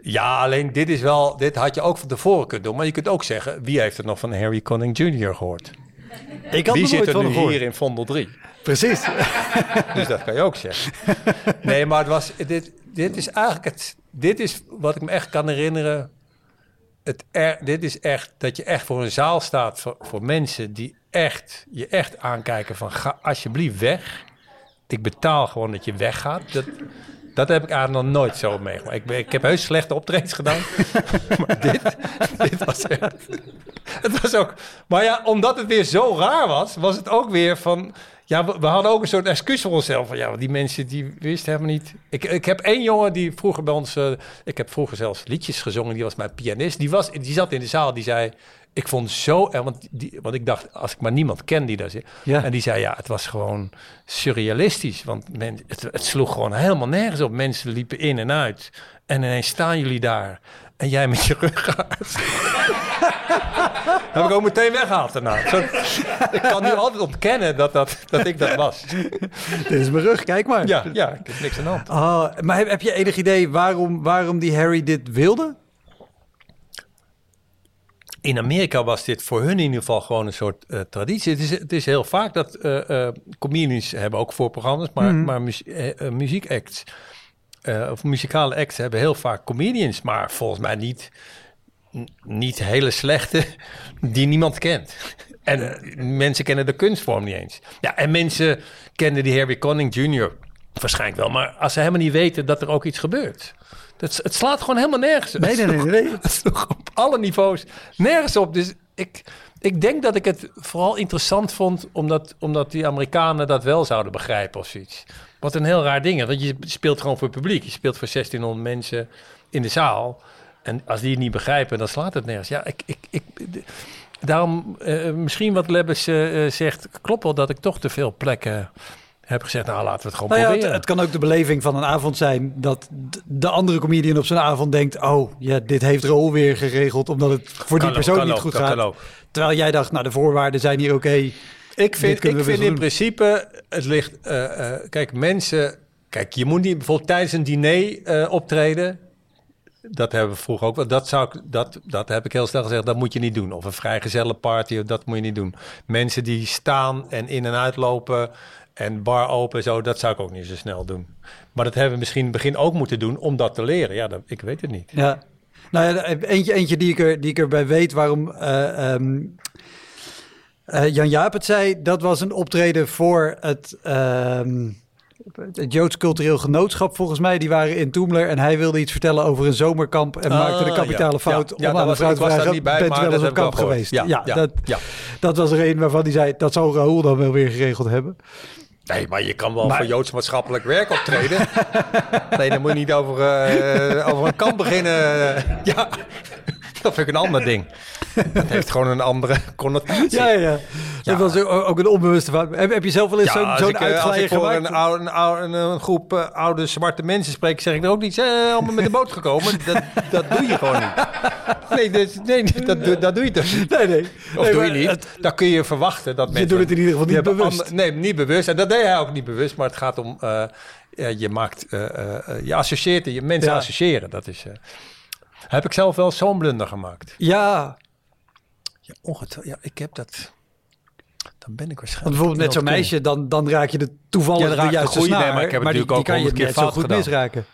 Ja, alleen dit is wel, dit had je ook van tevoren kunnen doen. Maar je kunt ook zeggen, wie heeft er nog van Harry Connick Jr. gehoord? Ik had Wie er zit nooit er van nu gehoord. hier in Vondel 3? Precies. Dus dat kan je ook zeggen. Nee, maar het was, dit, dit is eigenlijk het. Dit is wat ik me echt kan herinneren. Het er, dit is echt dat je echt voor een zaal staat voor, voor mensen die echt je echt aankijken van ga alsjeblieft weg. Ik betaal gewoon dat je weggaat. Dat, dat heb ik eigenlijk nog nooit zo meegemaakt. Ik, ik heb heus slechte optredens gedaan. maar dit, dit was echt... Het was ook... Maar ja, omdat het weer zo raar was, was het ook weer van... Ja, we, hadden ook een soort excuus voor onszelf. Van, ja, die mensen die wisten helemaal niet... Ik, ik heb één jongen die vroeger bij ons... eh, ik heb vroeger zelfs liedjes gezongen. Die was mijn pianist. Die, was, die zat in de zaal. Die zei... Ik vond het zo... Want, die, want ik dacht, als ik maar niemand ken die daar zit. Ja. En die zei, ja, het was gewoon surrealistisch. Want men, het, het sloeg gewoon helemaal nergens op. Mensen liepen in en uit. En ineens staan jullie daar. En jij met je rug uit. heb ik ook meteen weggehaald daarna. Zo, ik kan nu altijd ontkennen dat, dat, dat ik dat was. dit is mijn rug, kijk maar. Ja, ja, ik heb niks aan de hand. Oh, maar heb, heb je enig idee waarom, waarom die Harry dit wilde? In Amerika was dit voor hun in ieder geval gewoon een soort eh, traditie. Het is, het is heel vaak dat eh eh comedians hebben ook voorprogramma's, maar, maar muzie- eh, eh, muziekacts of muzikale acts hebben heel vaak comedians, maar volgens mij niet, niet hele slechte die niemand kent. En mensen kennen de kunstvorm niet eens. Ja, en mensen kennen die Harry Connick Jr. waarschijnlijk wel, maar als ze helemaal niet weten dat er ook iets gebeurt. Dat, het slaat gewoon helemaal nergens. Nee, nee, nee, nee. Het sloeg op alle niveaus nergens op. Dus ik, ik denk dat ik het vooral interessant vond... Omdat, omdat die Amerikanen dat wel zouden begrijpen of zoiets. Wat een heel raar ding is. Want je speelt gewoon voor het publiek. Je speelt voor 1600 mensen in de zaal. En als die het niet begrijpen, dan slaat het nergens. Ja, ik... ik, ik Daarom, eh, misschien wat Lebbes eh, eh, zegt, klopt wel dat ik toch te veel plekken heb gezegd. Nou, laten we het gewoon Nou ja, het, proberen. het kan ook de beleving van een avond zijn dat de andere comedian op zijn avond denkt: Oh, ja, dit heeft Raoul weer geregeld omdat het voor die persoon ook, niet ook, goed gaat. Terwijl jij dacht: Nou, de voorwaarden zijn hier oké. Ik vind, ik vind in doen. principe, het ligt... eh, eh, kijk, mensen... Kijk, je moet niet bijvoorbeeld tijdens een diner eh, optreden. Dat hebben we vroeger ook. Dat, zou ik, dat, dat heb ik heel snel gezegd, dat moet je niet doen. Of een vrijgezelle party, dat moet je niet doen. Mensen die staan en in en uitlopen en bar open en zo, dat zou ik ook niet zo snel doen. Maar dat hebben we misschien in het begin ook moeten doen om dat te leren. Ja, dat, ik weet het niet. Ja. Nou ja, eentje, eentje die, ik er, die ik erbij weet waarom eh, ehm, eh, Jan Jaap het zei, dat was een optreden voor het, ehm, het Joods Cultureel Genootschap volgens mij. Die waren in Toemler en hij wilde iets vertellen over een zomerkamp en Ah, maakte de kapitale ja. fout Ja, om ja, aan de was- vrouw te vragen, niet bij, bent u wel dat eens op kamp geweest? Ja, dat, dat was er een waarvan hij zei, dat zou Raoul dan wel weer geregeld hebben. Nee, maar je kan wel Maar- voor Joods maatschappelijk werk optreden. nee, dan moet je niet over, eh, over een kamp beginnen. ja, dat vind ik een ander ding. Dat heeft gewoon een andere connotatie. Ja, ja, ja. Dat was ook een onbewuste fout. Heb, heb je zelf wel eens zo'n als ik, eh, als uitglijder ik voor een, oude, een, oude, een, een groep eh, oude zwarte mensen spreek, zeg ik er ook niet. Ze zijn allemaal met de boot gekomen. Dat, dat doe je gewoon niet. Nee, dat, nee dat, doe- dat doe je toch niet? Nee, nee. Of Nee, doe je niet? het- Dan kun je verwachten dat mensen... doet het in ieder geval niet bewust. ander- nee, niet bewust. En dat deed hij ook niet bewust. Maar het gaat om... eh, je maakt... eh, eh, eh, je associeert... Je mensen associëren. Dat is... heb ik zelf wel zo'n blunder gemaakt. Ja, Ja, ongetwijfeld. Ja, ik heb dat... Dan ben ik want waarschijnlijk... bijvoorbeeld met zo'n meisje, dan, dan raak je de toevallig Ja, de juiste goede, snaar. nee, maar ik heb natuurlijk die ook kan je keer net zo fout goed gedaan. misraken.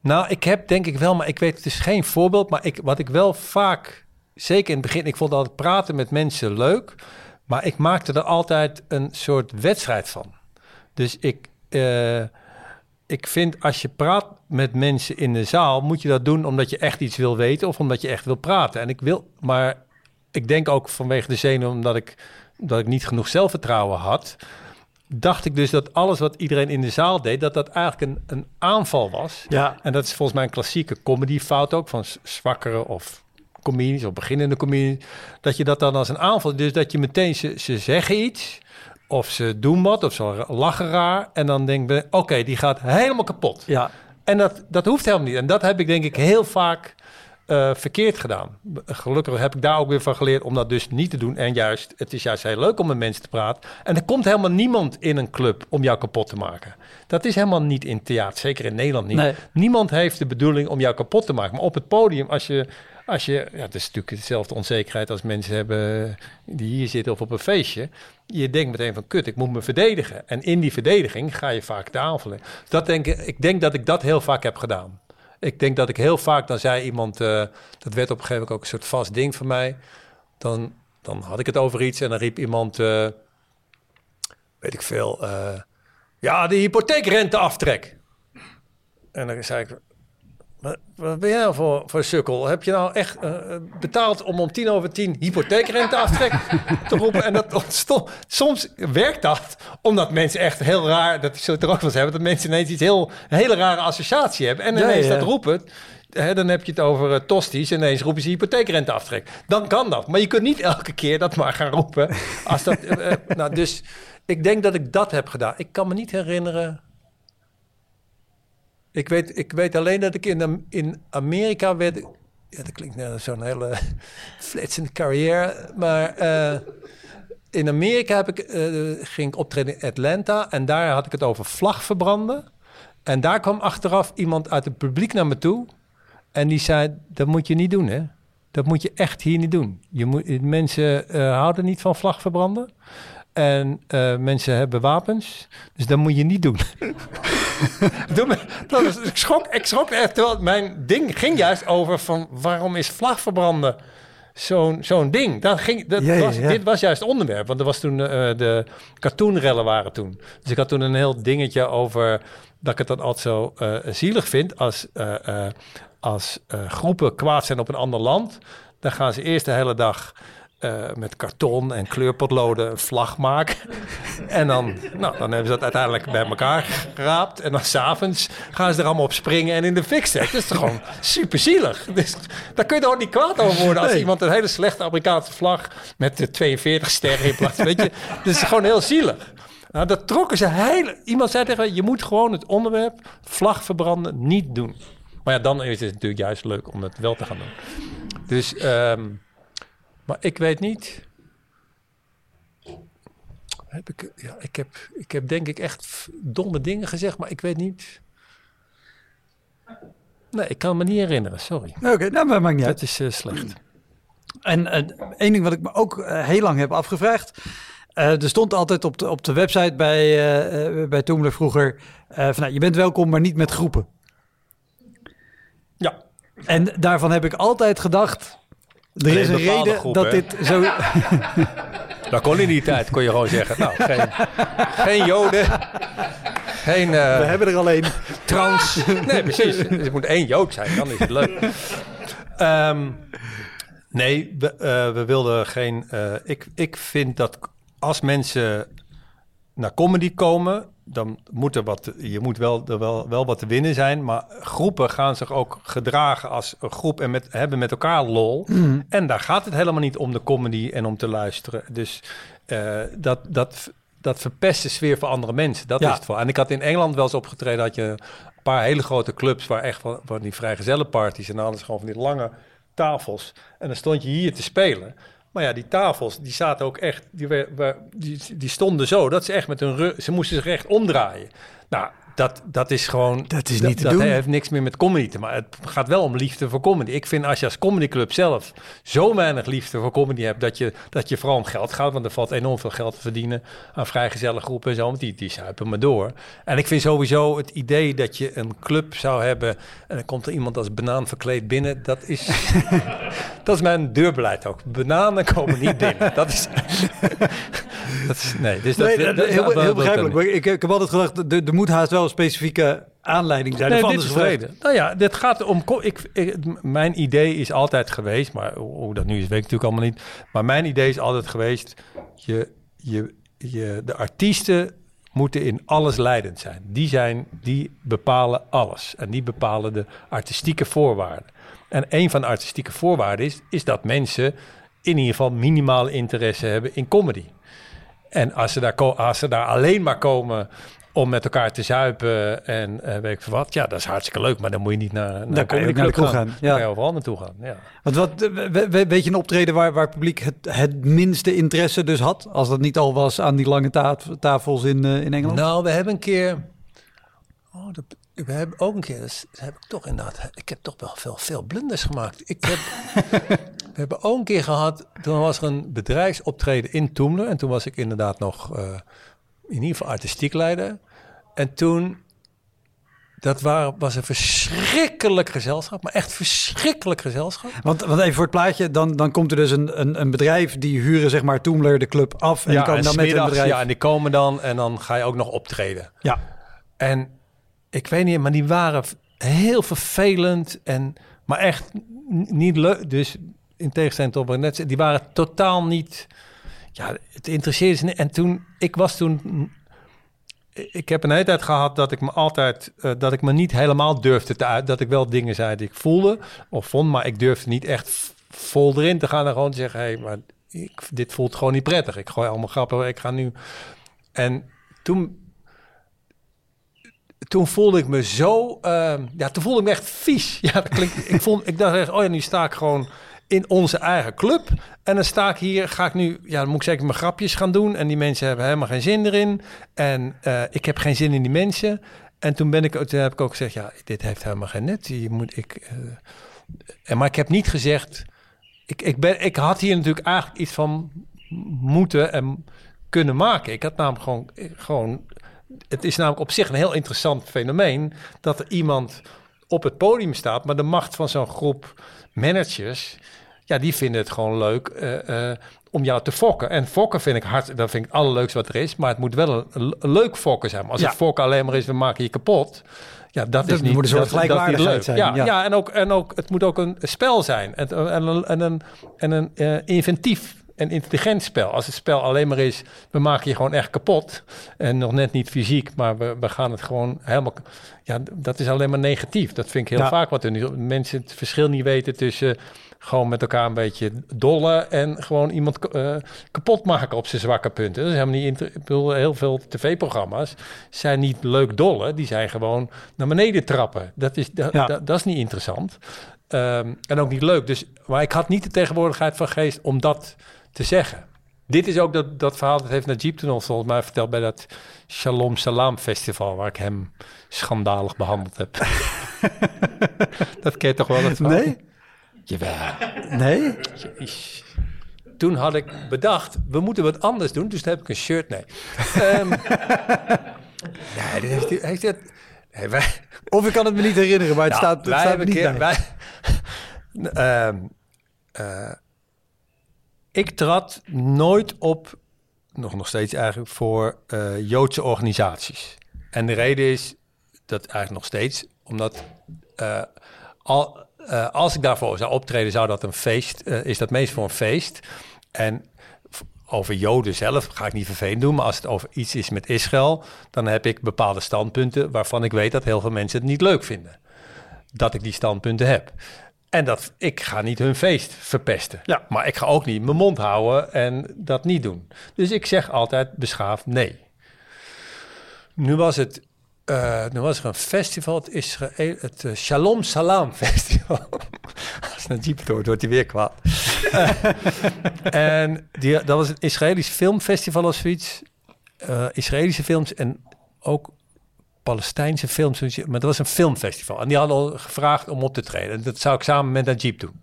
Nou, ik heb denk ik wel, maar ik weet het is geen voorbeeld. Maar ik, wat ik wel vaak, zeker in het begin, ik vond altijd praten met mensen leuk. Maar ik maakte er altijd een soort wedstrijd van. Dus ik, eh, ik vind als je praat met mensen in de zaal, moet je dat doen omdat je echt iets wil weten of omdat je echt wil praten. En ik wil, maar ik denk ook vanwege de zenuw, omdat ik, dat ik niet genoeg zelfvertrouwen had dacht ik dus dat alles wat iedereen in de zaal deed, dat dat eigenlijk een, een aanval was. Ja. En dat is volgens mij een klassieke comedyfout ook van zwakkere of comedies of beginnende comedies. Dat je dat dan als een aanval, dus dat je meteen ze, ze zeggen iets of ze doen wat of ze lachen raar en dan denk je, oké, die gaat helemaal kapot. Ja. En dat, dat hoeft helemaal niet. En dat heb ik denk ik heel vaak eh, verkeerd gedaan. Gelukkig heb ik daar ook weer van geleerd om dat dus niet te doen. En juist, het is juist heel leuk om met mensen te praten. En er komt helemaal niemand in een club om jou kapot te maken. Dat is helemaal niet in theater, zeker in Nederland niet. Nee. Niemand heeft de bedoeling om jou kapot te maken. Maar op het podium, als je... Als je, ja, het is natuurlijk dezelfde onzekerheid als mensen hebben die hier zitten of op een feestje. Je denkt meteen van, kut, ik moet me verdedigen. En in die verdediging ga je vaak in. Dat denk ik, ik denk dat ik dat heel vaak heb gedaan. Ik denk dat ik heel vaak, dan zei iemand, eh, dat werd op een gegeven moment ook een soort vast ding voor mij. Dan, dan had ik het over iets en dan riep iemand, eh, weet ik veel, eh, ja, de hypotheekrenteaftrek. En dan zei ik, wat, ben jij nou voor, voor sukkel? Heb je nou echt eh, betaald om om tien over tien hypotheekrenteaftrek te roepen? En dat ontstond, soms werkt dat, omdat mensen echt heel raar, dat zullen het er ook wel eens hebben, dat mensen ineens iets heel, een hele rare associatie hebben. En ineens ja. dat roepen, hè, dan heb je het over uh, tosties en ineens roepen ze hypotheekrenteaftrek. Dan kan dat, maar je kunt niet elke keer dat maar gaan roepen. Als dat, eh, eh, nou, dus ik denk dat ik dat heb gedaan. Ik kan me niet herinneren... Ik weet, ik weet alleen dat ik in, in Amerika werd... Ja, dat klinkt net zo'n hele flitsende carrière. Maar eh, in Amerika heb ik, eh, ging ik optreden in Atlanta. En daar had ik het over vlagverbranden. En daar kwam achteraf iemand uit het publiek naar me toe. En die zei, dat moet je niet doen, hè. Dat moet je echt hier niet doen. Je moet, mensen eh, houden niet van vlagverbranden. En eh, mensen hebben wapens. Dus dat moet je niet doen. Doe me- dat is, ik, schrok, ik schrok echt. Terwijl mijn ding ging juist over van waarom is vlagverbranden zo'n zo'n ding. Dat ging, dat was, ja. Dit was juist het onderwerp. Want er was toen eh, de cartoonrellen waren toen. Dus ik had toen een heel dingetje over dat ik het dan altijd zo eh, zielig vind als, als groepen kwaad zijn op een ander land. Dan gaan ze eerst de hele dag eh, met karton en kleurpotloden een vlag maken. En dan, nou, dan hebben ze dat uiteindelijk bij elkaar geraapt. En dan s'avonds gaan ze er allemaal op springen en in de fik zetten. Dat is toch gewoon super zielig. Dus daar kun je toch niet kwaad over worden als Nee. iemand een hele slechte Amerikaanse vlag met de 42 sterren in plaats. Weet je, dat is gewoon heel zielig. Nou, dat trokken ze heel... Iemand zei tegen me, je moet gewoon het onderwerp vlag verbranden niet doen. Maar ja, dan is het natuurlijk juist leuk om het wel te gaan doen. Dus, ehm, maar ik weet niet... Heb ik, ja, ik, heb, ik heb denk ik echt domme dingen gezegd, maar ik weet niet... Nee, ik kan me niet herinneren, sorry. Oké, nou, maar maakt niet uit. Dat is eh, slecht. En eh, één ding wat ik me ook eh, heel lang heb afgevraagd. er stond altijd op de, op de website bij, eh, bij vroeger... eh, van, nou, je bent welkom, maar niet met groepen. Ja, En daarvan heb ik altijd gedacht... Er Alleen is een reden dat hè? dit zo... dat kon in die tijd, kon je gewoon zeggen. Nou, geen, geen joden, geen... eh, We hebben er alleen. trans. Nee, precies. Dus het moet één Jood zijn, dan is het leuk. Ehm, nee, we, eh, we wilden geen... eh, ik, ik vind dat als mensen naar comedy komen... dan moet er wat... Je moet wel, er wel, wel wat te winnen zijn. Maar groepen gaan zich ook gedragen als een groep... en met, hebben met elkaar lol. En daar gaat het helemaal niet om de comedy en om te luisteren. Dus eh, dat... dat dat verpest de sfeer voor andere mensen. Dat Ja. is het voor. En ik had in Engeland wel eens opgetreden... had je een paar hele grote clubs... waar echt van, van die vrijgezellenparties... en ze gewoon van die lange tafels. En dan stond je hier te spelen. Maar ja, die tafels, die zaten ook echt... Die, die, die stonden zo, dat ze echt met hun rug... Ze moesten zich echt omdraaien. Nou, dat, dat is gewoon... Dat is niet te dat doen. heeft niks meer met comedy te maken. Het gaat wel om liefde voor comedy. Ik vind als je als comedyclub zelf zo weinig liefde voor comedy hebt... dat je, dat je vooral om geld gaat. Want er valt enorm veel geld te verdienen aan vrijgezelle groepen en zo. Want die, die zuipen maar door. En ik vind sowieso het idee dat je een club zou hebben... en dan komt er iemand als banaan verkleed binnen... dat is, dat is mijn deurbeleid ook. Bananen komen niet binnen. Dat is... dat is nee, dus dat, Nee, dat- dat- dat- heel, dat- heel begrijpelijk. Ik, ik heb altijd gedacht, er moet haast wel een specifieke aanleiding zijn. Nee, dit anders is vrede. Nou ja, dit gaat om... Ik, ik- mijn idee is altijd geweest, maar hoe dat nu is, weet ik natuurlijk allemaal niet. Maar mijn idee is altijd geweest, je, je, je, de artiesten moeten in alles leidend zijn. Die, zijn. die bepalen alles. En die bepalen de artistieke voorwaarden. En een van de artistieke voorwaarden is, is dat mensen in ieder geval minimale interesse hebben in comedy. En als ze daar, als ze daar alleen maar komen om met elkaar te zuipen en eh, weet ik veel wat, ja, dat is hartstikke leuk, maar dan moet je niet naar, naar kan je naar de gaan. gaan, Dan ja. kan je overal naartoe gaan. Ja. Want wat, eh, we- we- weet je een optreden waar, waar het publiek het, het minste interesse dus had? Als dat niet al was aan die lange ta- tafels in, eh, in Engeland? Nou, we hebben een keer. Oh, dat, we hebben ook een keer. Dat, heb ik toch inderdaad. Ik heb toch wel veel, veel blunders gemaakt. Ik heb, we hebben ook een keer gehad. Toen was er een bedrijfsoptreden in Toemler. En toen was ik inderdaad nog. eh, in ieder geval artistiek leider. En toen. Dat waren, was een verschrikkelijk gezelschap, maar echt verschrikkelijk gezelschap. Want, want even voor het plaatje, dan, dan komt er dus een, een, een bedrijf die huren zeg maar Toomler de club af. En die komen en dan met een bedrijf. Ja, en die komen dan en dan ga je ook nog optreden. ja. En ik weet niet, maar die waren heel vervelend en maar echt niet leuk. Dus in tegenstelling tot wat ik net die waren totaal niet. Ja, het interesseerde ze. En toen, ik was toen. Ik heb een hele tijd gehad dat ik me altijd, eh, dat ik me niet helemaal durfde te uit. Dat ik wel dingen zei die ik voelde of vond, maar ik durfde niet echt vol erin te gaan en gewoon te zeggen: hé, hey, maar ik, dit voelt gewoon niet prettig. Ik gooi allemaal grappen, ik ga nu. En toen toen voelde ik me zo, ehm, ja, toen voelde ik me echt vies. Ja, dat klinkt, ik, vond, ik dacht echt, oh ja, nu sta ik gewoon in onze eigen club. En dan sta ik hier, ga ik nu, ja, dan moet ik zeker mijn grapjes gaan doen. En die mensen hebben helemaal geen zin erin. En eh, ik heb geen zin in die mensen. En toen ben ik, toen heb ik ook gezegd, ja, dit heeft helemaal geen nut. Je moet, ik, en, maar ik heb niet gezegd, ik, ik, ben, ik had hier natuurlijk eigenlijk iets van moeten en kunnen maken. Ik had namelijk gewoon, gewoon het is namelijk op zich een heel interessant fenomeen dat er iemand op het podium staat, maar de macht van zo'n groep managers, ja, die vinden het gewoon leuk eh, eh, om jou te fokken. En fokken vind ik hard, dat vind ik het allerleukste wat er is, maar het moet wel een, leuk fokken zijn. Maar als Ja. het fokken alleen maar is, we maken je kapot. Ja, dat Dat is niet, moet een soort dat, gelijkwaardigheid leuk. zijn, Ja, ja. ja. en, ook, en ook, het moet ook een spel zijn. En, en een, en een, en een eh, inventief en intelligent spel. Als het spel alleen maar is, we maken je gewoon echt kapot. En nog net niet fysiek, maar we, we gaan het gewoon helemaal... Ja, dat is alleen maar negatief. Dat vind ik heel vaak wat er nu... Mensen het verschil niet weten tussen gewoon met elkaar een beetje dollen... en gewoon iemand eh, kapot maken op zijn zwakke punten. Dat is helemaal niet... inter- Ik bedoel, heel veel tv-programma's zijn niet leuk dollen. Die zijn gewoon naar beneden trappen. Dat is, dat, Ja. dat, dat is niet interessant. Ehm, en ook niet leuk. Dus, maar ik had niet de tegenwoordigheid van geest om dat te zeggen. Dit is ook dat, dat verhaal, dat heeft Najib toen al volgens mij verteld bij dat Shalom Salam festival, waar ik hem schandalig behandeld heb. dat ken je toch wel? Dat verhaal? Nee? Jawel. Nee? Toen had ik bedacht, we moeten wat anders doen. Dus toen heb ik een shirt, nee. Ehm nee, dit heeft, heeft het... Nee, wij, Of ik kan het me niet herinneren, maar het nou, staat, het wij staat hebben niet keer, bij. wij, Ehm, eh, ik trad nooit op, nog, nog steeds eigenlijk, voor eh, Joodse organisaties. En de reden is dat eigenlijk nog steeds, omdat eh, al, eh, als ik daarvoor zou optreden, zou dat een feest, eh, is dat meest voor een feest. En over Joden zelf ga ik niet vervelend doen, maar als het over iets is met Israël, dan heb ik bepaalde standpunten waarvan ik weet dat heel veel mensen het niet leuk vinden. Dat ik die standpunten heb. En dat ik ga niet hun feest verpesten. Ja. Maar ik ga ook niet mijn mond houden en dat niet doen. Dus ik zeg altijd beschaafd nee. Nu was het. Eh, nu was er een festival, het Israël, het eh, Shalom Salam Festival. Als een jeep door, wordt hij weer kwaad. Eh, en die, dat was een Israëlisch filmfestival of zoiets. Eh, Israëlische films en ook Palestijnse films, maar dat was een filmfestival. En die hadden al gevraagd om op te treden. En dat zou ik samen met Najib doen.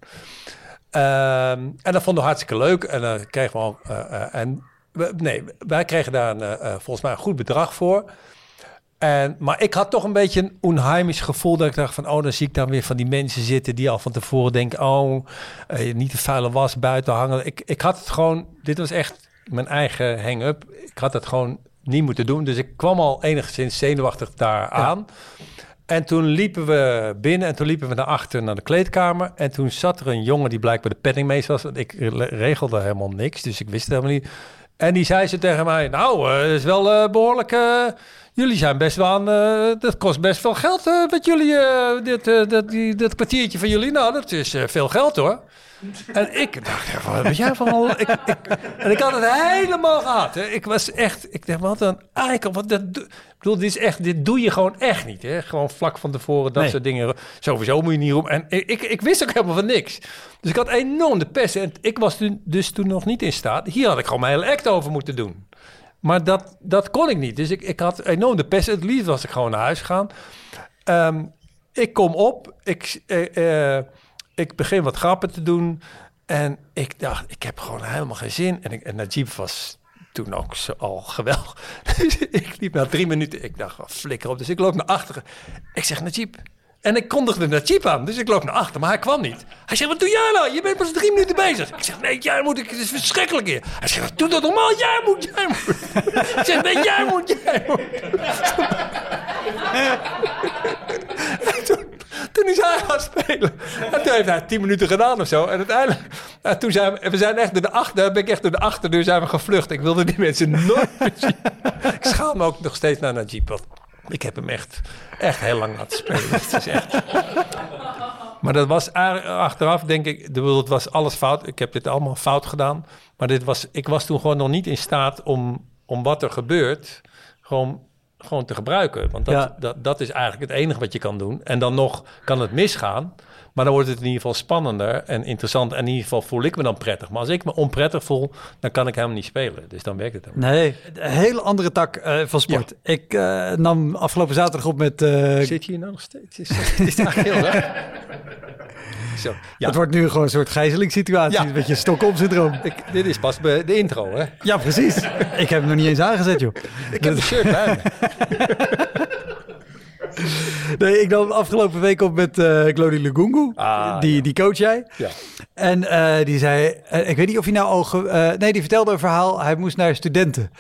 Ehm, en dat vonden we hartstikke leuk. En dan kregen we al. eh, eh, en we- nee, wij kregen daar een, eh, eh, volgens mij een goed bedrag voor. En, maar ik had toch een beetje een onheimisch gevoel dat ik dacht van... oh, dan zie ik dan weer van die mensen zitten die al van tevoren denken... oh, eh, niet de vuile was buiten hangen. Ik, ik had het gewoon... Dit was echt mijn eigen hang-up. Ik had het gewoon niet moeten doen. Dus ik kwam al enigszins zenuwachtig daar aan. En toen liepen we binnen en toen liepen we naar achter naar de kleedkamer. En toen zat er een jongen die blijkbaar de penningmeester was. Want ik re- regelde helemaal niks, dus ik wist het helemaal niet. En die zei ze tegen mij, nou, eh, dat is wel eh, behoorlijk... eh, jullie zijn best wel aan... eh, dat kost best veel geld, eh, wat jullie... eh, dit, dat, die, dat kwartiertje van jullie, nou, dat is veel geld, hoor. En ik dacht, wat ben jij van. Ik, ik, en ik had het helemaal gehad. Hè. Ik was echt... Ik dacht, wat een eikel. Wat dat, ik bedoel, dit, is echt, dit doe je gewoon echt niet. Hè. Gewoon vlak van tevoren, dat Nee. soort dingen. Sowieso moet je niet roepen. En ik, ik, ik wist ook helemaal van niks. Dus ik had enorm de pest. En ik was toen, dus toen nog niet in staat. Hier had ik gewoon mijn hele act over moeten doen. Maar dat, dat kon ik niet. Dus ik, ik had enorm de pest. Het liefst was ik gewoon naar huis gegaan. Ehm, ik kom op. Ik, eh, eh, ik begin wat grappen te doen. En ik dacht, ik heb gewoon helemaal geen zin. En, en Najib was toen ook zo al geweldig. Dus ik liep na drie minuten. Ik dacht, flikker op. Dus ik loop naar achteren. Ik zeg, Najib. En ik kondigde Najib aan. Dus ik loop naar achter, maar hij kwam niet. Hij zegt, wat doe jij nou? Je bent pas drie minuten bezig. Ik zeg, nee, jij moet. Het is verschrikkelijk hier. Hij zegt, doe dat normaal. Jij moet, jij moet. Ik zeg, nee, jij moet, jij moet. En toen, is hij gaan spelen. En toen heeft hij tien minuten gedaan of zo. En uiteindelijk, nou, toen zijn we, zijn echt door de achter, ben ik echt door de achterdeur zijn we gevlucht. Ik wilde die mensen nooit meer zien. Ik schaam me ook nog steeds naar Najib. Ik heb hem echt, echt heel lang laten spelen. Is echt... Maar dat was achteraf, denk ik, het was alles fout. Ik heb dit allemaal fout gedaan. Maar dit was, ik was toen gewoon nog niet in staat om, om wat er gebeurt, gewoon, gewoon te gebruiken. Want dat, Ja. dat, dat is eigenlijk het enige wat je kan doen. En dan nog kan het misgaan. Maar dan wordt het in ieder geval spannender en interessant. En in ieder geval voel ik me dan prettig. Maar als ik me onprettig voel, dan kan ik helemaal niet spelen. Dus dan werkt het ook. Nee, een hele andere tak eh, van sport. Ik eh, nam afgelopen zaterdag op met... eh, Zit je hier nou nog steeds? Is, is het eigenlijk heel raar? Zo, ja. Het wordt nu gewoon een soort gijzelingssituatie. Ja. Een beetje Stockholm-syndroom. Dit is pas bij de intro, hè? Ja, precies. Ik heb hem nog niet eens aangezet, joh. Ik heb een shirt bij. Nee, ik nam afgelopen week op met eh Glody Lugungu. Ah, die, ja. die coach jij. Ja. En eh, die zei, eh, ik weet niet of hij nou al... ge- nee, die vertelde een verhaal. Hij moest naar studenten.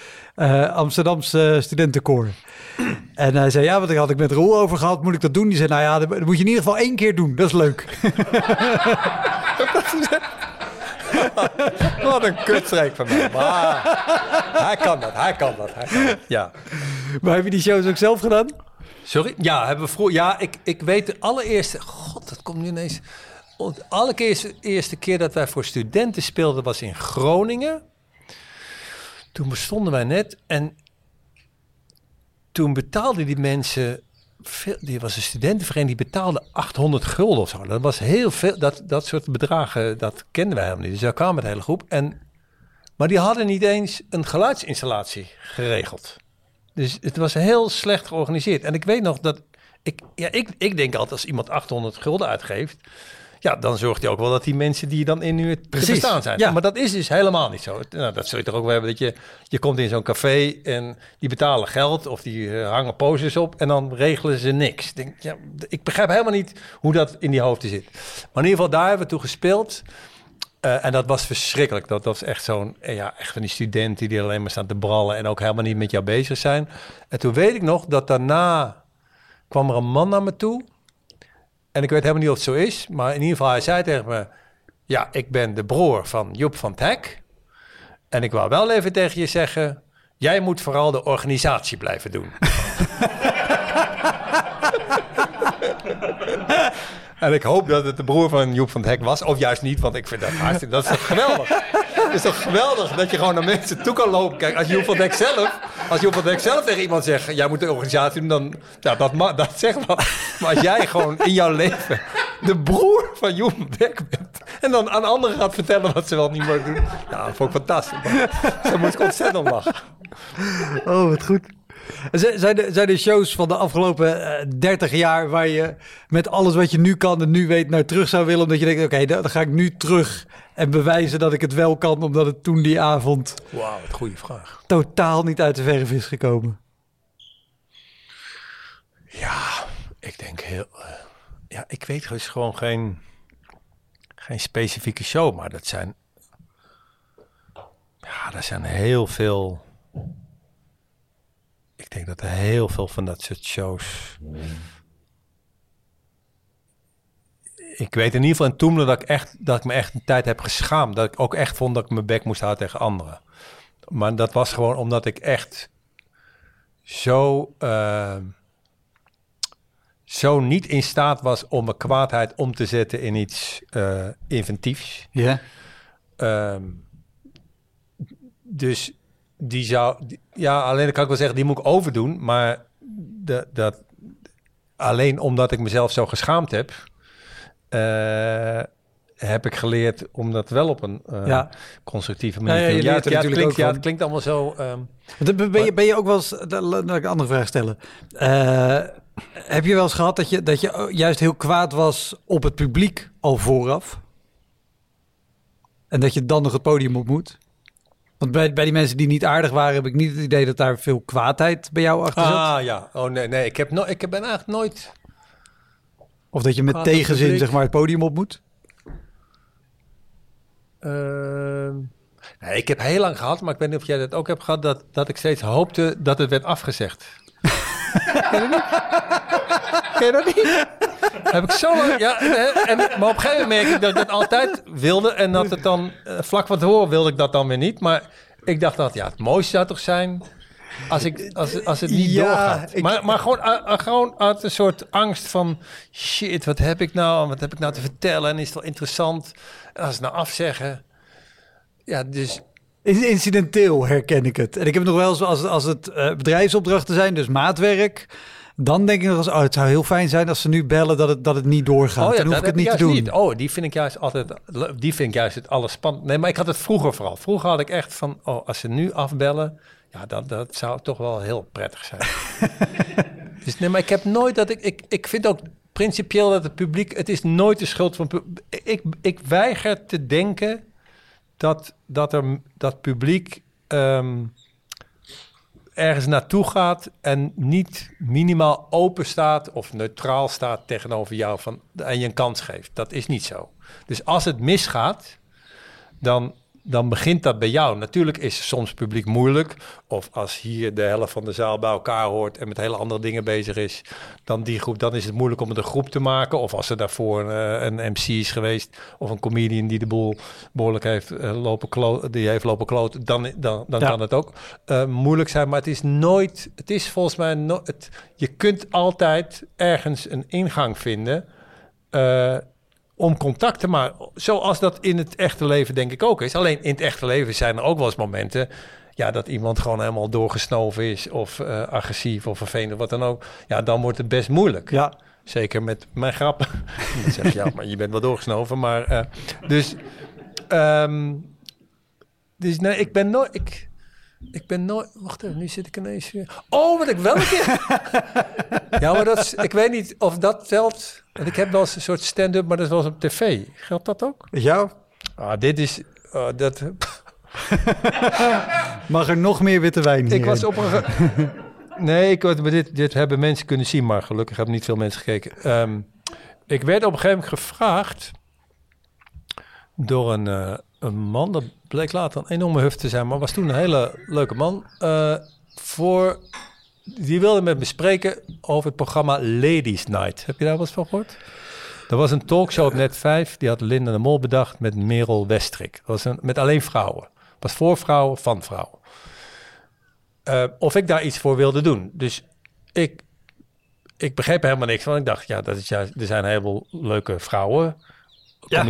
Amsterdamse studentenkoor. En hij zei, ja, wat ik had ik met Roel over gehad. Moet ik dat doen? Die zei, nou ja, dat, dat moet je in ieder geval één keer doen. Dat is leuk. Wat een kutstreek van mij. Maar hij kan dat, hij kan dat. Hij kan dat. Ja. Maar heb je die shows ook zelf gedaan? Sorry? Ja, hebben we vroeger. Ja, ik, ik weet de allereerste. God, dat komt nu ineens. De allereerste eerste keer dat wij voor studenten speelden was in Groningen. Toen bestonden wij net en toen betaalden die mensen. Die was een studentenvereniging, die betaalde 800 gulden of zo. Dat was heel veel. Dat, dat soort bedragen, dat kenden wij helemaal niet. Dus daar kwam met de hele groep. En, maar die hadden niet eens een geluidsinstallatie geregeld. Dus het was heel slecht georganiseerd. En ik weet nog dat. Ik, ja, ik, ik denk altijd als iemand 800 gulden uitgeeft. Ja, dan zorgt hij ook wel dat die mensen die dan in nu Precies, bestaan zijn. ja. Maar dat is dus helemaal niet zo. Nou, dat zul je toch ook wel hebben dat je. Je komt in zo'n café en die betalen geld of die eh, hangen posters op en dan regelen ze niks. Ik Denk, ja, ik begrijp helemaal niet hoe dat in die hoofden zit. Maar in ieder geval, daar hebben we toen gespeeld. Eh, en dat was verschrikkelijk. Dat was echt zo'n, eh, ja, echt van die studenten die alleen maar staan te brallen en ook helemaal niet met jou bezig zijn. En toen weet ik nog dat daarna kwam er een man naar me toe. En ik weet helemaal niet of het zo is, maar in ieder geval, hij zei tegen me: Ja, ik ben de broer van Joep van Teck. En ik wou wel even tegen je zeggen: Jij moet vooral de organisatie blijven doen. En ik hoop dat het de broer van Joep van het Hek was. Of juist niet, want ik vind dat hartstikke... Dat is toch geweldig? Het is toch geweldig dat je gewoon naar mensen toe kan lopen. Kijk, als Joep van het zelf... Als Joep van zelf tegen iemand zegt... Jij moet de organisatie doen, dan... Ja, dat, ma- dat zegt wel. Maar als jij gewoon in jouw leven... De broer van Joep van het bent... En dan aan anderen gaat vertellen wat ze wel niet moeten doen. Ja, dat vond ik fantastisch. Daar moest ik ontzettend om lachen. Oh, wat goed. Zijn er, zijn shows van de afgelopen eh, 30 jaar waar je met alles wat je nu kan en nu weet naar terug zou willen? Omdat je denkt, oké, dan, dan ga ik nu terug en bewijzen dat ik het wel kan, omdat het toen die avond Wauw, wat goede vraag. totaal niet uit de verf is gekomen. Ja, ik denk heel... eh, ja, ik weet dus gewoon geen, geen specifieke show, maar dat zijn... Ja, er zijn heel veel... Ik denk dat er heel veel van dat soort shows... Ik weet in ieder geval in Toemler dat ik, echt, dat ik me echt een tijd heb geschaamd. Dat ik ook echt vond dat ik mijn bek moest houden tegen anderen. Maar dat was gewoon omdat ik echt zo... eh, zo niet in staat was om mijn kwaadheid om te zetten in iets eh, inventiefs. Ja. Ehm, dus die zou, die- ja, alleen dan kan ik wel zeggen, die moet ik overdoen, maar de, dat, alleen omdat ik mezelf zo geschaamd heb, eh, heb ik geleerd om dat wel op een eh, Ja. constructieve manier ja, te doen. Ja, het, ja, het klinkt, ja, het klinkt allemaal zo... Want Ben je, ben je ook wel eens, laat ik een andere vraag stellen. Eh, heb je wel eens gehad dat je, dat je juist heel kwaad was op het publiek al vooraf? En dat je dan nog het podium op moet? Want bij, bij die mensen die niet aardig waren, heb ik niet het idee dat daar veel kwaadheid bij jou achter zat. ah ja, oh nee, nee, ik, heb no ik ben eigenlijk nooit... Of dat je met tegenzin publiek. zeg maar, het podium op moet. Ehm, nee, ik heb heel lang gehad, maar ik weet niet of jij dat ook hebt gehad, dat, dat ik steeds hoopte dat het werd afgezegd. Ken je dat niet? Heb ik zo lang, ja, en, maar op een gegeven moment merk ik dat ik dat altijd wilde en dat het dan, eh, vlak van tevoren wilde ik dat dan weer niet, maar ik dacht dat, ja, het mooiste zou toch zijn als, ik, als, als het niet Ja, doorgaat. ik- maar, maar gewoon, uh, uh, gewoon uit een soort angst van... shit, wat heb ik nou? Wat heb ik nou te vertellen? En is het wel interessant? En als ze het nou afzeggen... Ja, dus... In- Incidenteel herken ik het. En ik heb nog wel eens, als, als het eh, bedrijfsopdrachten zijn, dus maatwerk... Dan denk ik nog eens, oh, het zou heel fijn zijn als ze nu bellen dat het, dat het niet doorgaat. dan hoef ik het niet te doen. Oh, die vind ik juist altijd... Die vind ik juist het allerspannend. Nee, maar ik had het vroeger vooral. Vroeger had ik echt van... Oh, als ze nu afbellen... Ja, dat, dat zou toch wel heel prettig zijn. dus nee, maar ik heb nooit dat ik... Ik, ik vind ook principieel dat het publiek... Het is nooit de schuld van... Ik, ik weiger te denken dat, dat, er, dat publiek... ehm, ergens naartoe gaat en niet minimaal open staat of neutraal staat tegenover jou van, en je een kans geeft. Dat is niet zo. Dus als het misgaat, dan, dan begint dat bij jou. Natuurlijk is soms publiek moeilijk. Of als hier de helft van de zaal bij elkaar hoort en met hele andere dingen bezig is, dan die groep, dan is het moeilijk om het een groep te maken. Of als er daarvoor een, eh, een MC is geweest, of een comedian die de boel behoorlijk heeft eh, lopen kloot, die heeft lopen kloot, dan, dan, dan Ja. kan het ook eh, moeilijk zijn. Maar het is nooit, het is volgens mij, no, het, je kunt altijd ergens een ingang vinden. Om contact te maken. Zoals dat in het echte leven denk ik ook is. Alleen in het echte leven zijn er ook wel eens momenten... Ja, dat iemand gewoon helemaal doorgesnoven is... of eh, agressief of vervelend wat dan ook. Ja, dan wordt het best moeilijk. Ja, Zeker met mijn grappen. Dan zeg je, ja, maar je bent wel doorgesnoven. Maar, eh, dus... ehm, dus nee, ik ben nooit... Ik, ik ben nooit... Wacht even, nu zit ik ineens weer... Oh, wat ik wel een keer... ja, maar dat is, ik weet niet of dat telt. Want ik heb wel eens een soort stand-up, maar dat eens op tv. Geldt dat ook? met jou? Ah, dit is... ah, dat, Mag er nog meer witte wijn ik was op een... Nee, ik, maar dit, dit hebben mensen kunnen zien, maar gelukkig hebben niet veel mensen gekeken. Ehm, ik werd op een gegeven moment gevraagd door een, eh, een man, dat bleek later een enorme huf te zijn, maar was toen een hele leuke man, eh, voor, die wilde met me spreken over het programma Ladies Night. Heb je daar wat van gehoord? Er was een talkshow op Net 5, die had Linda de Mol bedacht met Merel Westrik. Dat was een, met alleen vrouwen. Was voor vrouwen, van vrouwen. Eh, of ik daar iets voor wilde doen. Dus ik, ik begreep helemaal niks van. Ik dacht, ja, dat is juist, er zijn een heleboel leuke vrouwen, Ja.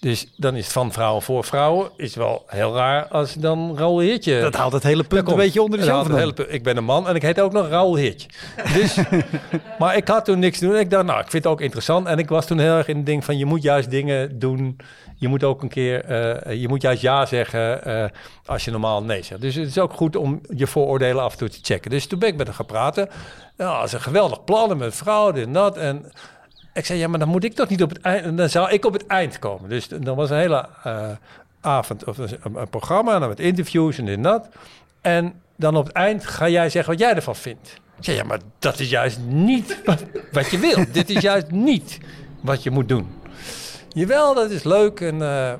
Dus dan is het van vrouwen voor vrouwen. Is wel heel raar als dan Raoul Heertje... Dat haalt het hele punt een beetje onder de punt. Ik ben een man en ik heet ook nog Raoul Heertje. Dus, maar ik had toen niks te doen. Ik dacht, nou, ik vind het ook interessant. En ik was toen heel erg in het ding van, je moet juist dingen doen. Je moet ook een keer, eh, je moet juist ja zeggen eh, als je normaal nee zegt. Dus het is ook goed om je vooroordelen af en toe te checken. Dus toen ben ik met hem gaan praten. Ja, dat is een geweldig plan en met vrouw, dit en dat. En ik zei, ja, maar dan moet ik toch niet op het eind... Dan zou ik op het eind komen. Dus dan was een hele eh, avond of een, een programma... met interviews en dit dat. En dan op het eind ga jij zeggen wat jij ervan vindt. Ik zei, ja, maar dat is juist niet wat, wat je wil. Dit is juist niet wat je moet doen. Jawel, dat is leuk. En, eh,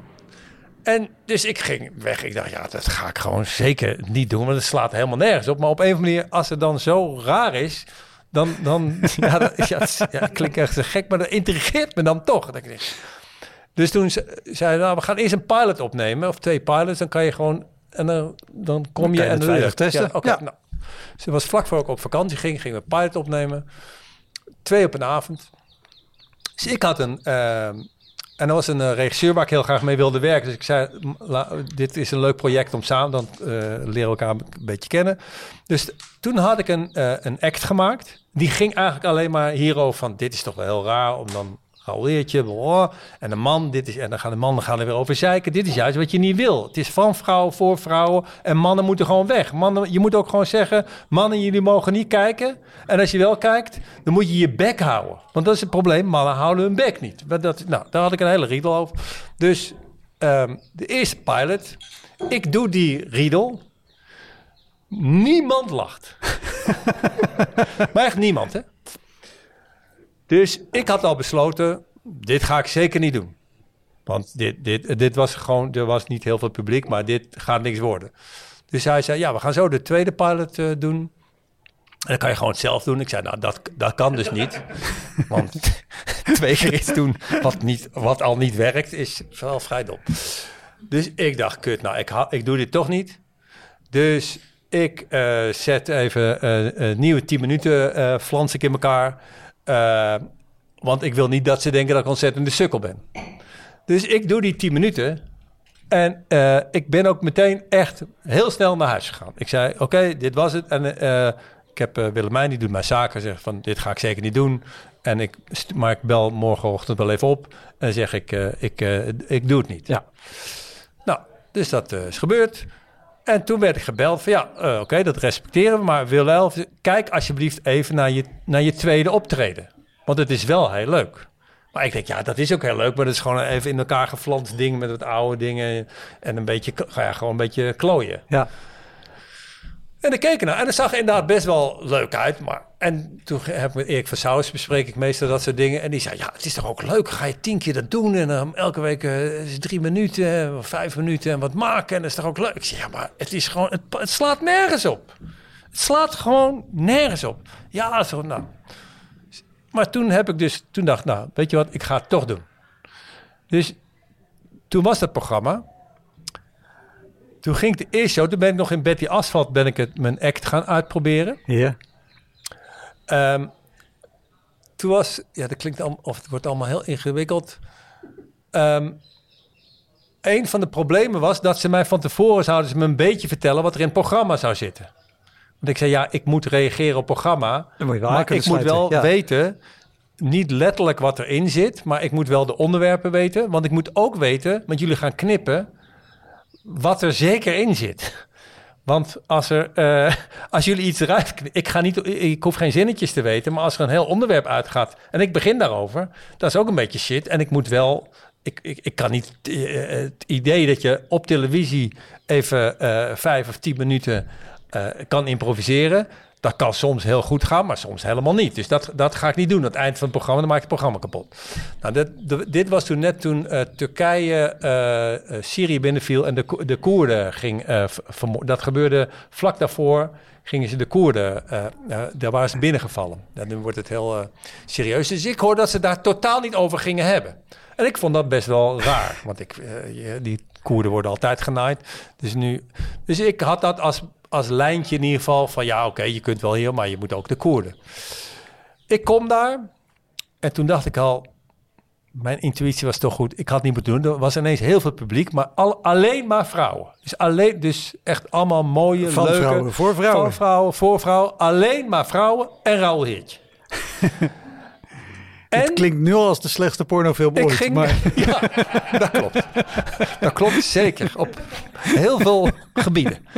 en dus ik ging weg. Ik dacht, ja, dat ga ik gewoon zeker niet doen. Want het slaat helemaal nergens op. Maar op een of andere manier, als het dan zo raar is... Dan, dan ja, dat, ja, het ja, het klinkt echt zo gek, maar dat intrigeert me dan toch. Dat ik denk, dus toen ze- zei hij, nou, we gaan eerst een pilot opnemen, of twee pilots, dan kan je gewoon, en dan, dan kom Dan je en dan testen. Ja, nou. Het was vlak voor ik op vakantie ging, gingen we pilot opnemen. Twee op een avond. Dus ik had een, ehm, en er was een eh, regisseur waar ik heel graag mee wilde werken. Dus ik zei, dit is een leuk project om samen, dan eh, leren we elkaar een beetje kennen. Dus toen had ik een, eh, een act gemaakt. Die ging eigenlijk alleen maar hierover van, dit is toch wel heel raar om dan Blablabla. en een man, dit is, en dan gaan de mannen gaan er weer over zeiken. Dit is juist wat je niet wil. Het is van vrouwen voor vrouwen en mannen moeten gewoon weg. Mannen, je moet ook gewoon zeggen, mannen, jullie mogen niet kijken. En als je wel kijkt, dan moet je je bek houden. Want dat is het probleem, mannen houden hun bek niet. Dat, nou, daar had ik een hele riedel over. Dus ehm, de eerste pilot, ik doe die riedel. Niemand lacht. maar echt niemand, hè? Dus ik had al besloten, dit ga ik zeker niet doen. Want dit, dit, dit was gewoon, er was niet heel veel publiek, maar dit gaat niks worden. Dus hij zei, ja, we gaan zo de tweede pilot eh, doen. En dan kan je gewoon het zelf doen. Ik zei, nou, dat, dat kan dus niet. Want twee keer iets doen wat, niet, wat al niet werkt, is wel vrij dom. Dus ik dacht, kut, nou, ik, ha- ik doe dit toch niet. Dus ik eh, zet even eh, een nieuwe 10 minuten flans ik in elkaar. Eh, want ik wil niet dat ze denken dat ik ontzettend de sukkel ben. Dus ik doe die 10 minuten. En eh, ik ben ook meteen echt heel snel naar huis gegaan. Ik zei, oké, dit was het. En eh, ik heb Willemijn, die doet mijn zaken. Zegt van, dit ga ik zeker niet doen. En ik, maar ik bel morgenochtend wel even op. En zeg ik, ik, ik doe het niet. Ja. Nou, dus dat is gebeurd. En toen werd ik gebeld van ja, eh, oké, dat respecteren we. Maar Wilhelm, kijk alsjeblieft even naar je, naar je tweede optreden. Want het is wel heel leuk. Maar ik denk, ja, dat is ook heel leuk. Maar dat is gewoon even in elkaar geflanst ding met wat oude dingen. En een beetje, ja, gewoon een beetje klooien. Ja. En ik keek ernaar en het zag er inderdaad best wel leuk uit. Maar, en toen heb ik met Erik van Sauers bespreek ik meestal dat soort dingen. En die zei, ja, het is toch ook leuk. Ga je tien keer dat doen en dan elke week eh, drie minuten of vijf minuten en wat maken. En dat is toch ook leuk. Ik zei, ja, maar het is gewoon, het, slaat nergens op. Het slaat gewoon nergens op. Ja, zo, nou. Maar toen heb ik dus, toen dacht nou, weet je wat, ik ga het toch doen. Dus toen was dat programma. Toen ging ik de eerste show, toen ben ik nog in Betty Asphalt ben ik het, mijn act gaan uitproberen. Ja. Ehm, toen was, ja, dat klinkt of het wordt allemaal heel ingewikkeld. Ehm, een van de problemen was dat ze mij van tevoren zouden ze me een beetje vertellen wat er in het programma zou zitten. Want ik zei, ja, ik moet reageren op programma. Moet maar ik moet wel ja. weten, niet letterlijk wat erin zit, maar ik moet wel de onderwerpen weten. Want ik moet ook weten, want jullie gaan knippen, wat er zeker in zit. Want als, er, eh, als jullie iets eruit ik, ga niet, ik hoef geen zinnetjes te weten, maar als er een heel onderwerp uitgaat en ik begin daarover, dat is ook een beetje shit. En ik moet wel, ik, ik, ik kan niet eh, het idee dat je op televisie even eh, vijf of tien minuten eh, kan improviseren. Dat kan soms heel goed gaan, maar soms helemaal niet. Dus dat, dat ga ik niet doen. Aan het eind van het programma, dan maak ik het programma kapot. Nou, dit, dit was toen net toen eh, Turkije eh, Syrië binnenviel en de, de Koerden ging eh, v- vermo- Dat gebeurde vlak daarvoor. Gingen ze de Koerden, daar waren ze binnengevallen. En nu wordt het heel serieus. Dus ik hoor dat ze daar totaal niet over gingen hebben. En ik vond dat best wel raar. Want ik, die Koerden worden altijd genaaid. Dus, nu, dus ik had dat als, als lijntje in ieder geval van... ja, oké, je kunt wel hier, maar je moet ook de Koerden. Ik kom daar en toen dacht ik al... mijn intuïtie was toch goed. Ik had niet moeten doen. Er was ineens heel veel publiek, maar al, alleen maar vrouwen. Dus, alleen, dus echt allemaal mooie, Van leuke... vrouwen, voor vrouwen. Van vrouwen, voor vrouwen. Alleen maar vrouwen en Raoul Heertje. Het klinkt nu al als de slechtste pornofilm Ik ooit. ging, Maar ja, dat klopt. Dat klopt zeker. Op heel veel gebieden.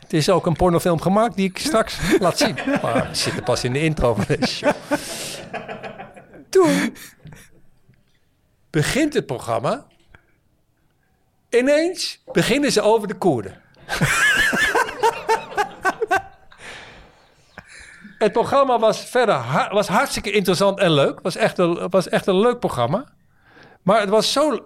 Het is ook een pornofilm gemaakt die ik straks laat zien. Maar we zitten pas in de intro van deze show. Toen begint het programma. Ineens beginnen ze over de Koerden. Het programma was verder was hartstikke interessant en leuk. Was echt was echt een leuk programma. Maar het was zo.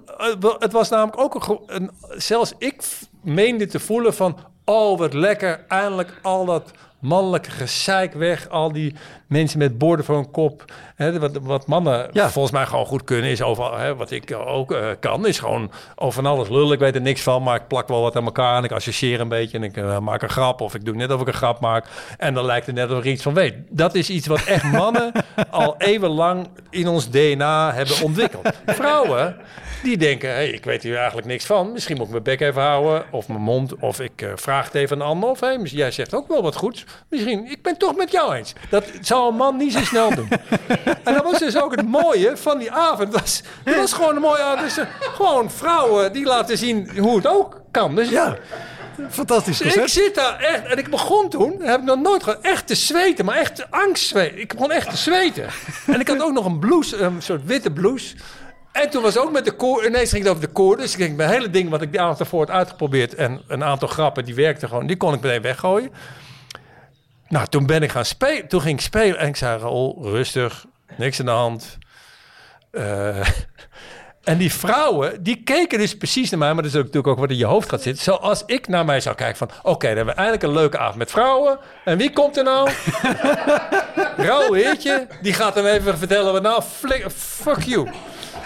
Het was namelijk ook een. Zelfs ik meende te voelen van. Oh, wat lekker. Eindelijk al dat mannelijke gezeik weg. Al die mensen met borden voor hun kop. Hè, wat, wat mannen Ja. volgens mij gewoon goed kunnen. Is overal. Hè, wat ik ook eh, kan. Is gewoon over van alles lullen. Ik weet er niks van. Maar ik plak wel wat aan elkaar. En ik associeer een beetje. En ik eh, maak een grap. Of ik doe net of ik een grap maak. En dan lijkt het net of ik iets van weet. Dat is iets wat echt mannen al eeuwenlang in ons DNA hebben ontwikkeld. Vrouwen, die denken, hey, ik weet hier eigenlijk niks van. Misschien moet ik mijn bek even houden, of mijn mond, of ik eh, vraag het even aan ander. Of hey, misschien- jij zegt ook wel wat goeds. Misschien, ik ben toch met jou eens. Dat zou een man niet zo snel doen. en dat was dus ook het mooie van die avond. Het was, was gewoon een mooie avond. Dus, eh, gewoon vrouwen die laten zien hoe het ook kan. Dus ja, fantastisch ik zit daar echt, en ik begon toen, heb ik nog nooit gehad, echt te zweten, maar echt te angst zweten. Ik begon echt te zweten. en ik had ook nog een blouse, een soort witte blouse. En toen was ook met de koor, ineens ging het over de koor. Dus ik denk, mijn hele ding wat ik de avond ervoor had uitgeprobeerd en een aantal grappen, die werkten gewoon, die kon ik meteen weggooien. Nou, toen ben ik gaan spelen, toen ging ik spelen en ik zei, Raoul, rustig, niks aan de hand. Eh, en die vrouwen, die keken dus precies naar mij, maar dat is ook natuurlijk ook wat in je hoofd gaat zitten. Zoals ik naar mij zou kijken van, oké, dan hebben we eindelijk een leuke avond met vrouwen. En wie komt er nou? Rauw heertje, die gaat hem even vertellen wat nou, fuck you.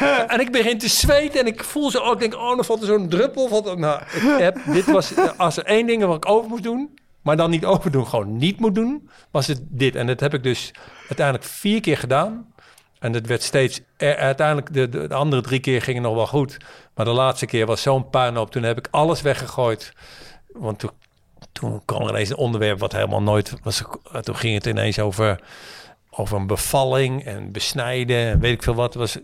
En ik begin te zweten en ik voel zo ook, ik denk, oh, dan valt er zo'n druppel. Valt nou, ik heb, dit was, als er één ding wat ik over moest doen, maar dan niet overdoen, gewoon niet moet doen, was het dit. En dat heb ik dus uiteindelijk vier keer gedaan. En het werd steeds... eh, uiteindelijk, de, de, de andere drie keer gingen nog wel goed. Maar de laatste keer was zo'n puinhoop. Toen heb ik alles weggegooid. Want toen, toen kwam er ineens een onderwerp wat helemaal nooit was. Toen ging het ineens over, over een bevalling en besnijden en weet ik veel wat. Was,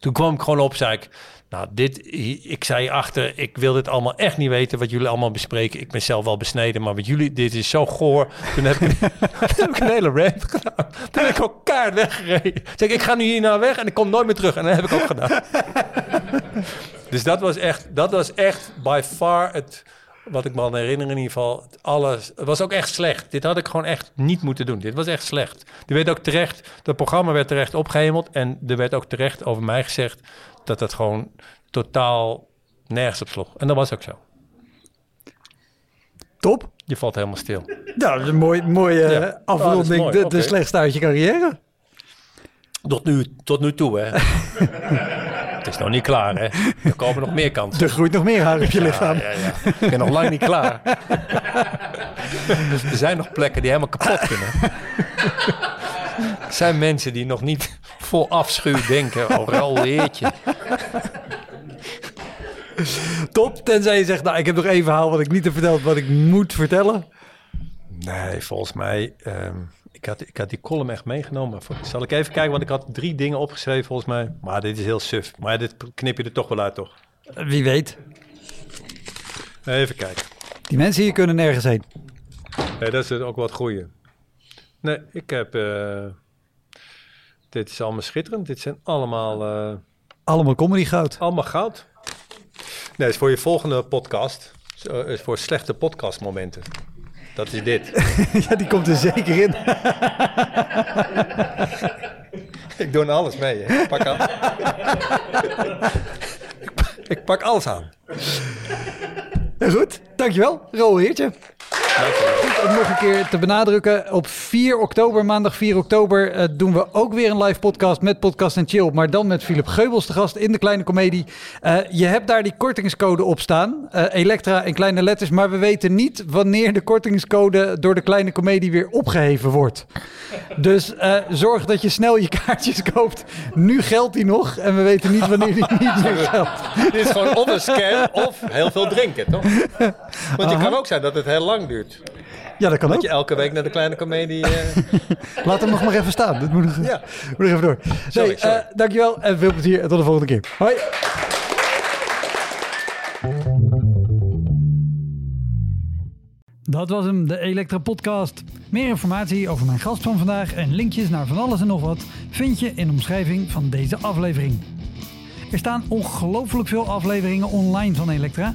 toen kwam ik gewoon op, zei ik... Nou, dit, ik zei achter, ik wil dit allemaal echt niet weten wat jullie allemaal bespreken. Ik ben zelf wel besneden, maar met jullie, dit is zo goor. Toen heb ik, toen heb ik een hele rant gedaan. Toen heb ik ook kaart weggereden. Zeg ik, ik ga nu hier naar weg en ik kom nooit meer terug. En dat heb ik ook gedaan. dus dat was echt, dat was echt by far het, wat ik me al herinner in ieder geval. Alles, het was ook echt slecht. Dit had ik gewoon echt niet moeten doen. Dit was echt slecht. Er werd ook terecht, het programma werd terecht opgehemeld. En er werd ook terecht over mij gezegd dat het gewoon totaal nergens op sloeg. En dat was ook zo. Top. Je valt helemaal stil. Nou, dat is een mooi, mooie Ja. eh, Oh, afronding. dat. De, de slechtste uit je carrière. Tot nu, tot nu toe, hè. het is nog niet klaar, hè. Er komen nog meer kansen. Er groeit nog meer haar op je lichaam. Ja, ja, ja. Ik ben nog lang niet klaar. er zijn nog plekken die helemaal kapot kunnen. er zijn mensen die nog niet vol afschuw denken. Oh, Raoul Heertje. Top. Tenzij je zegt, nou, ik heb nog één verhaal wat ik niet heb verteld, wat ik moet vertellen. Nee, volgens mij... ehm, ik, had, ik had die column echt meegenomen. Zal ik even kijken, want ik had drie dingen opgeschreven volgens mij. Maar dit is heel suf. Maar dit knip je er toch wel uit, toch? Wie weet. Even kijken. Die mensen hier kunnen nergens heen. Nee, dat is ook wat goeie. Nee, ik heb... eh, dit is allemaal schitterend. Dit zijn allemaal... eh, Allemaal comedy goud. Allemaal goud. Nee, is voor je volgende podcast. Is voor slechte podcastmomenten. Dat is dit. ja, die komt er zeker in. ik doe er alles mee. Hè. Ik, pak al- ik, pak- ik pak alles aan. Goed, dankjewel. Rol Heertje. Goed om nog een keer te benadrukken. Op 4 oktober, maandag 4 oktober, eh, doen we ook weer een live podcast met Podcast en Chill. Maar dan met Philip Geubels te gast in de Kleine Comedie. Eh, je hebt daar die kortingscode op staan. eh, Elektra in kleine letters. Maar we weten niet wanneer de kortingscode door de Kleine Comedie weer opgeheven wordt. Dus zorg dat je snel je kaartjes koopt. Nu geldt die nog. En we weten niet wanneer die niet meer geldt. Dit is gewoon of een scam of heel veel drinken, toch? Want het kan ook zijn dat het heel lang duurt. Ja, dat kan Dat ook. je elke week naar de kleine comedie... eh, Laat hem nog maar even staan. Dit moet nog, Ja. moet nog even door. Sorry, nee, sorry. eh, dankjewel en veel plezier. En tot de volgende keer. Hoi. Dat was hem, de Elektra Podcast. Meer informatie over mijn gast van vandaag en linkjes naar van alles en nog wat vind je in de omschrijving van deze aflevering. Er staan ongelooflijk veel afleveringen online van Elektra.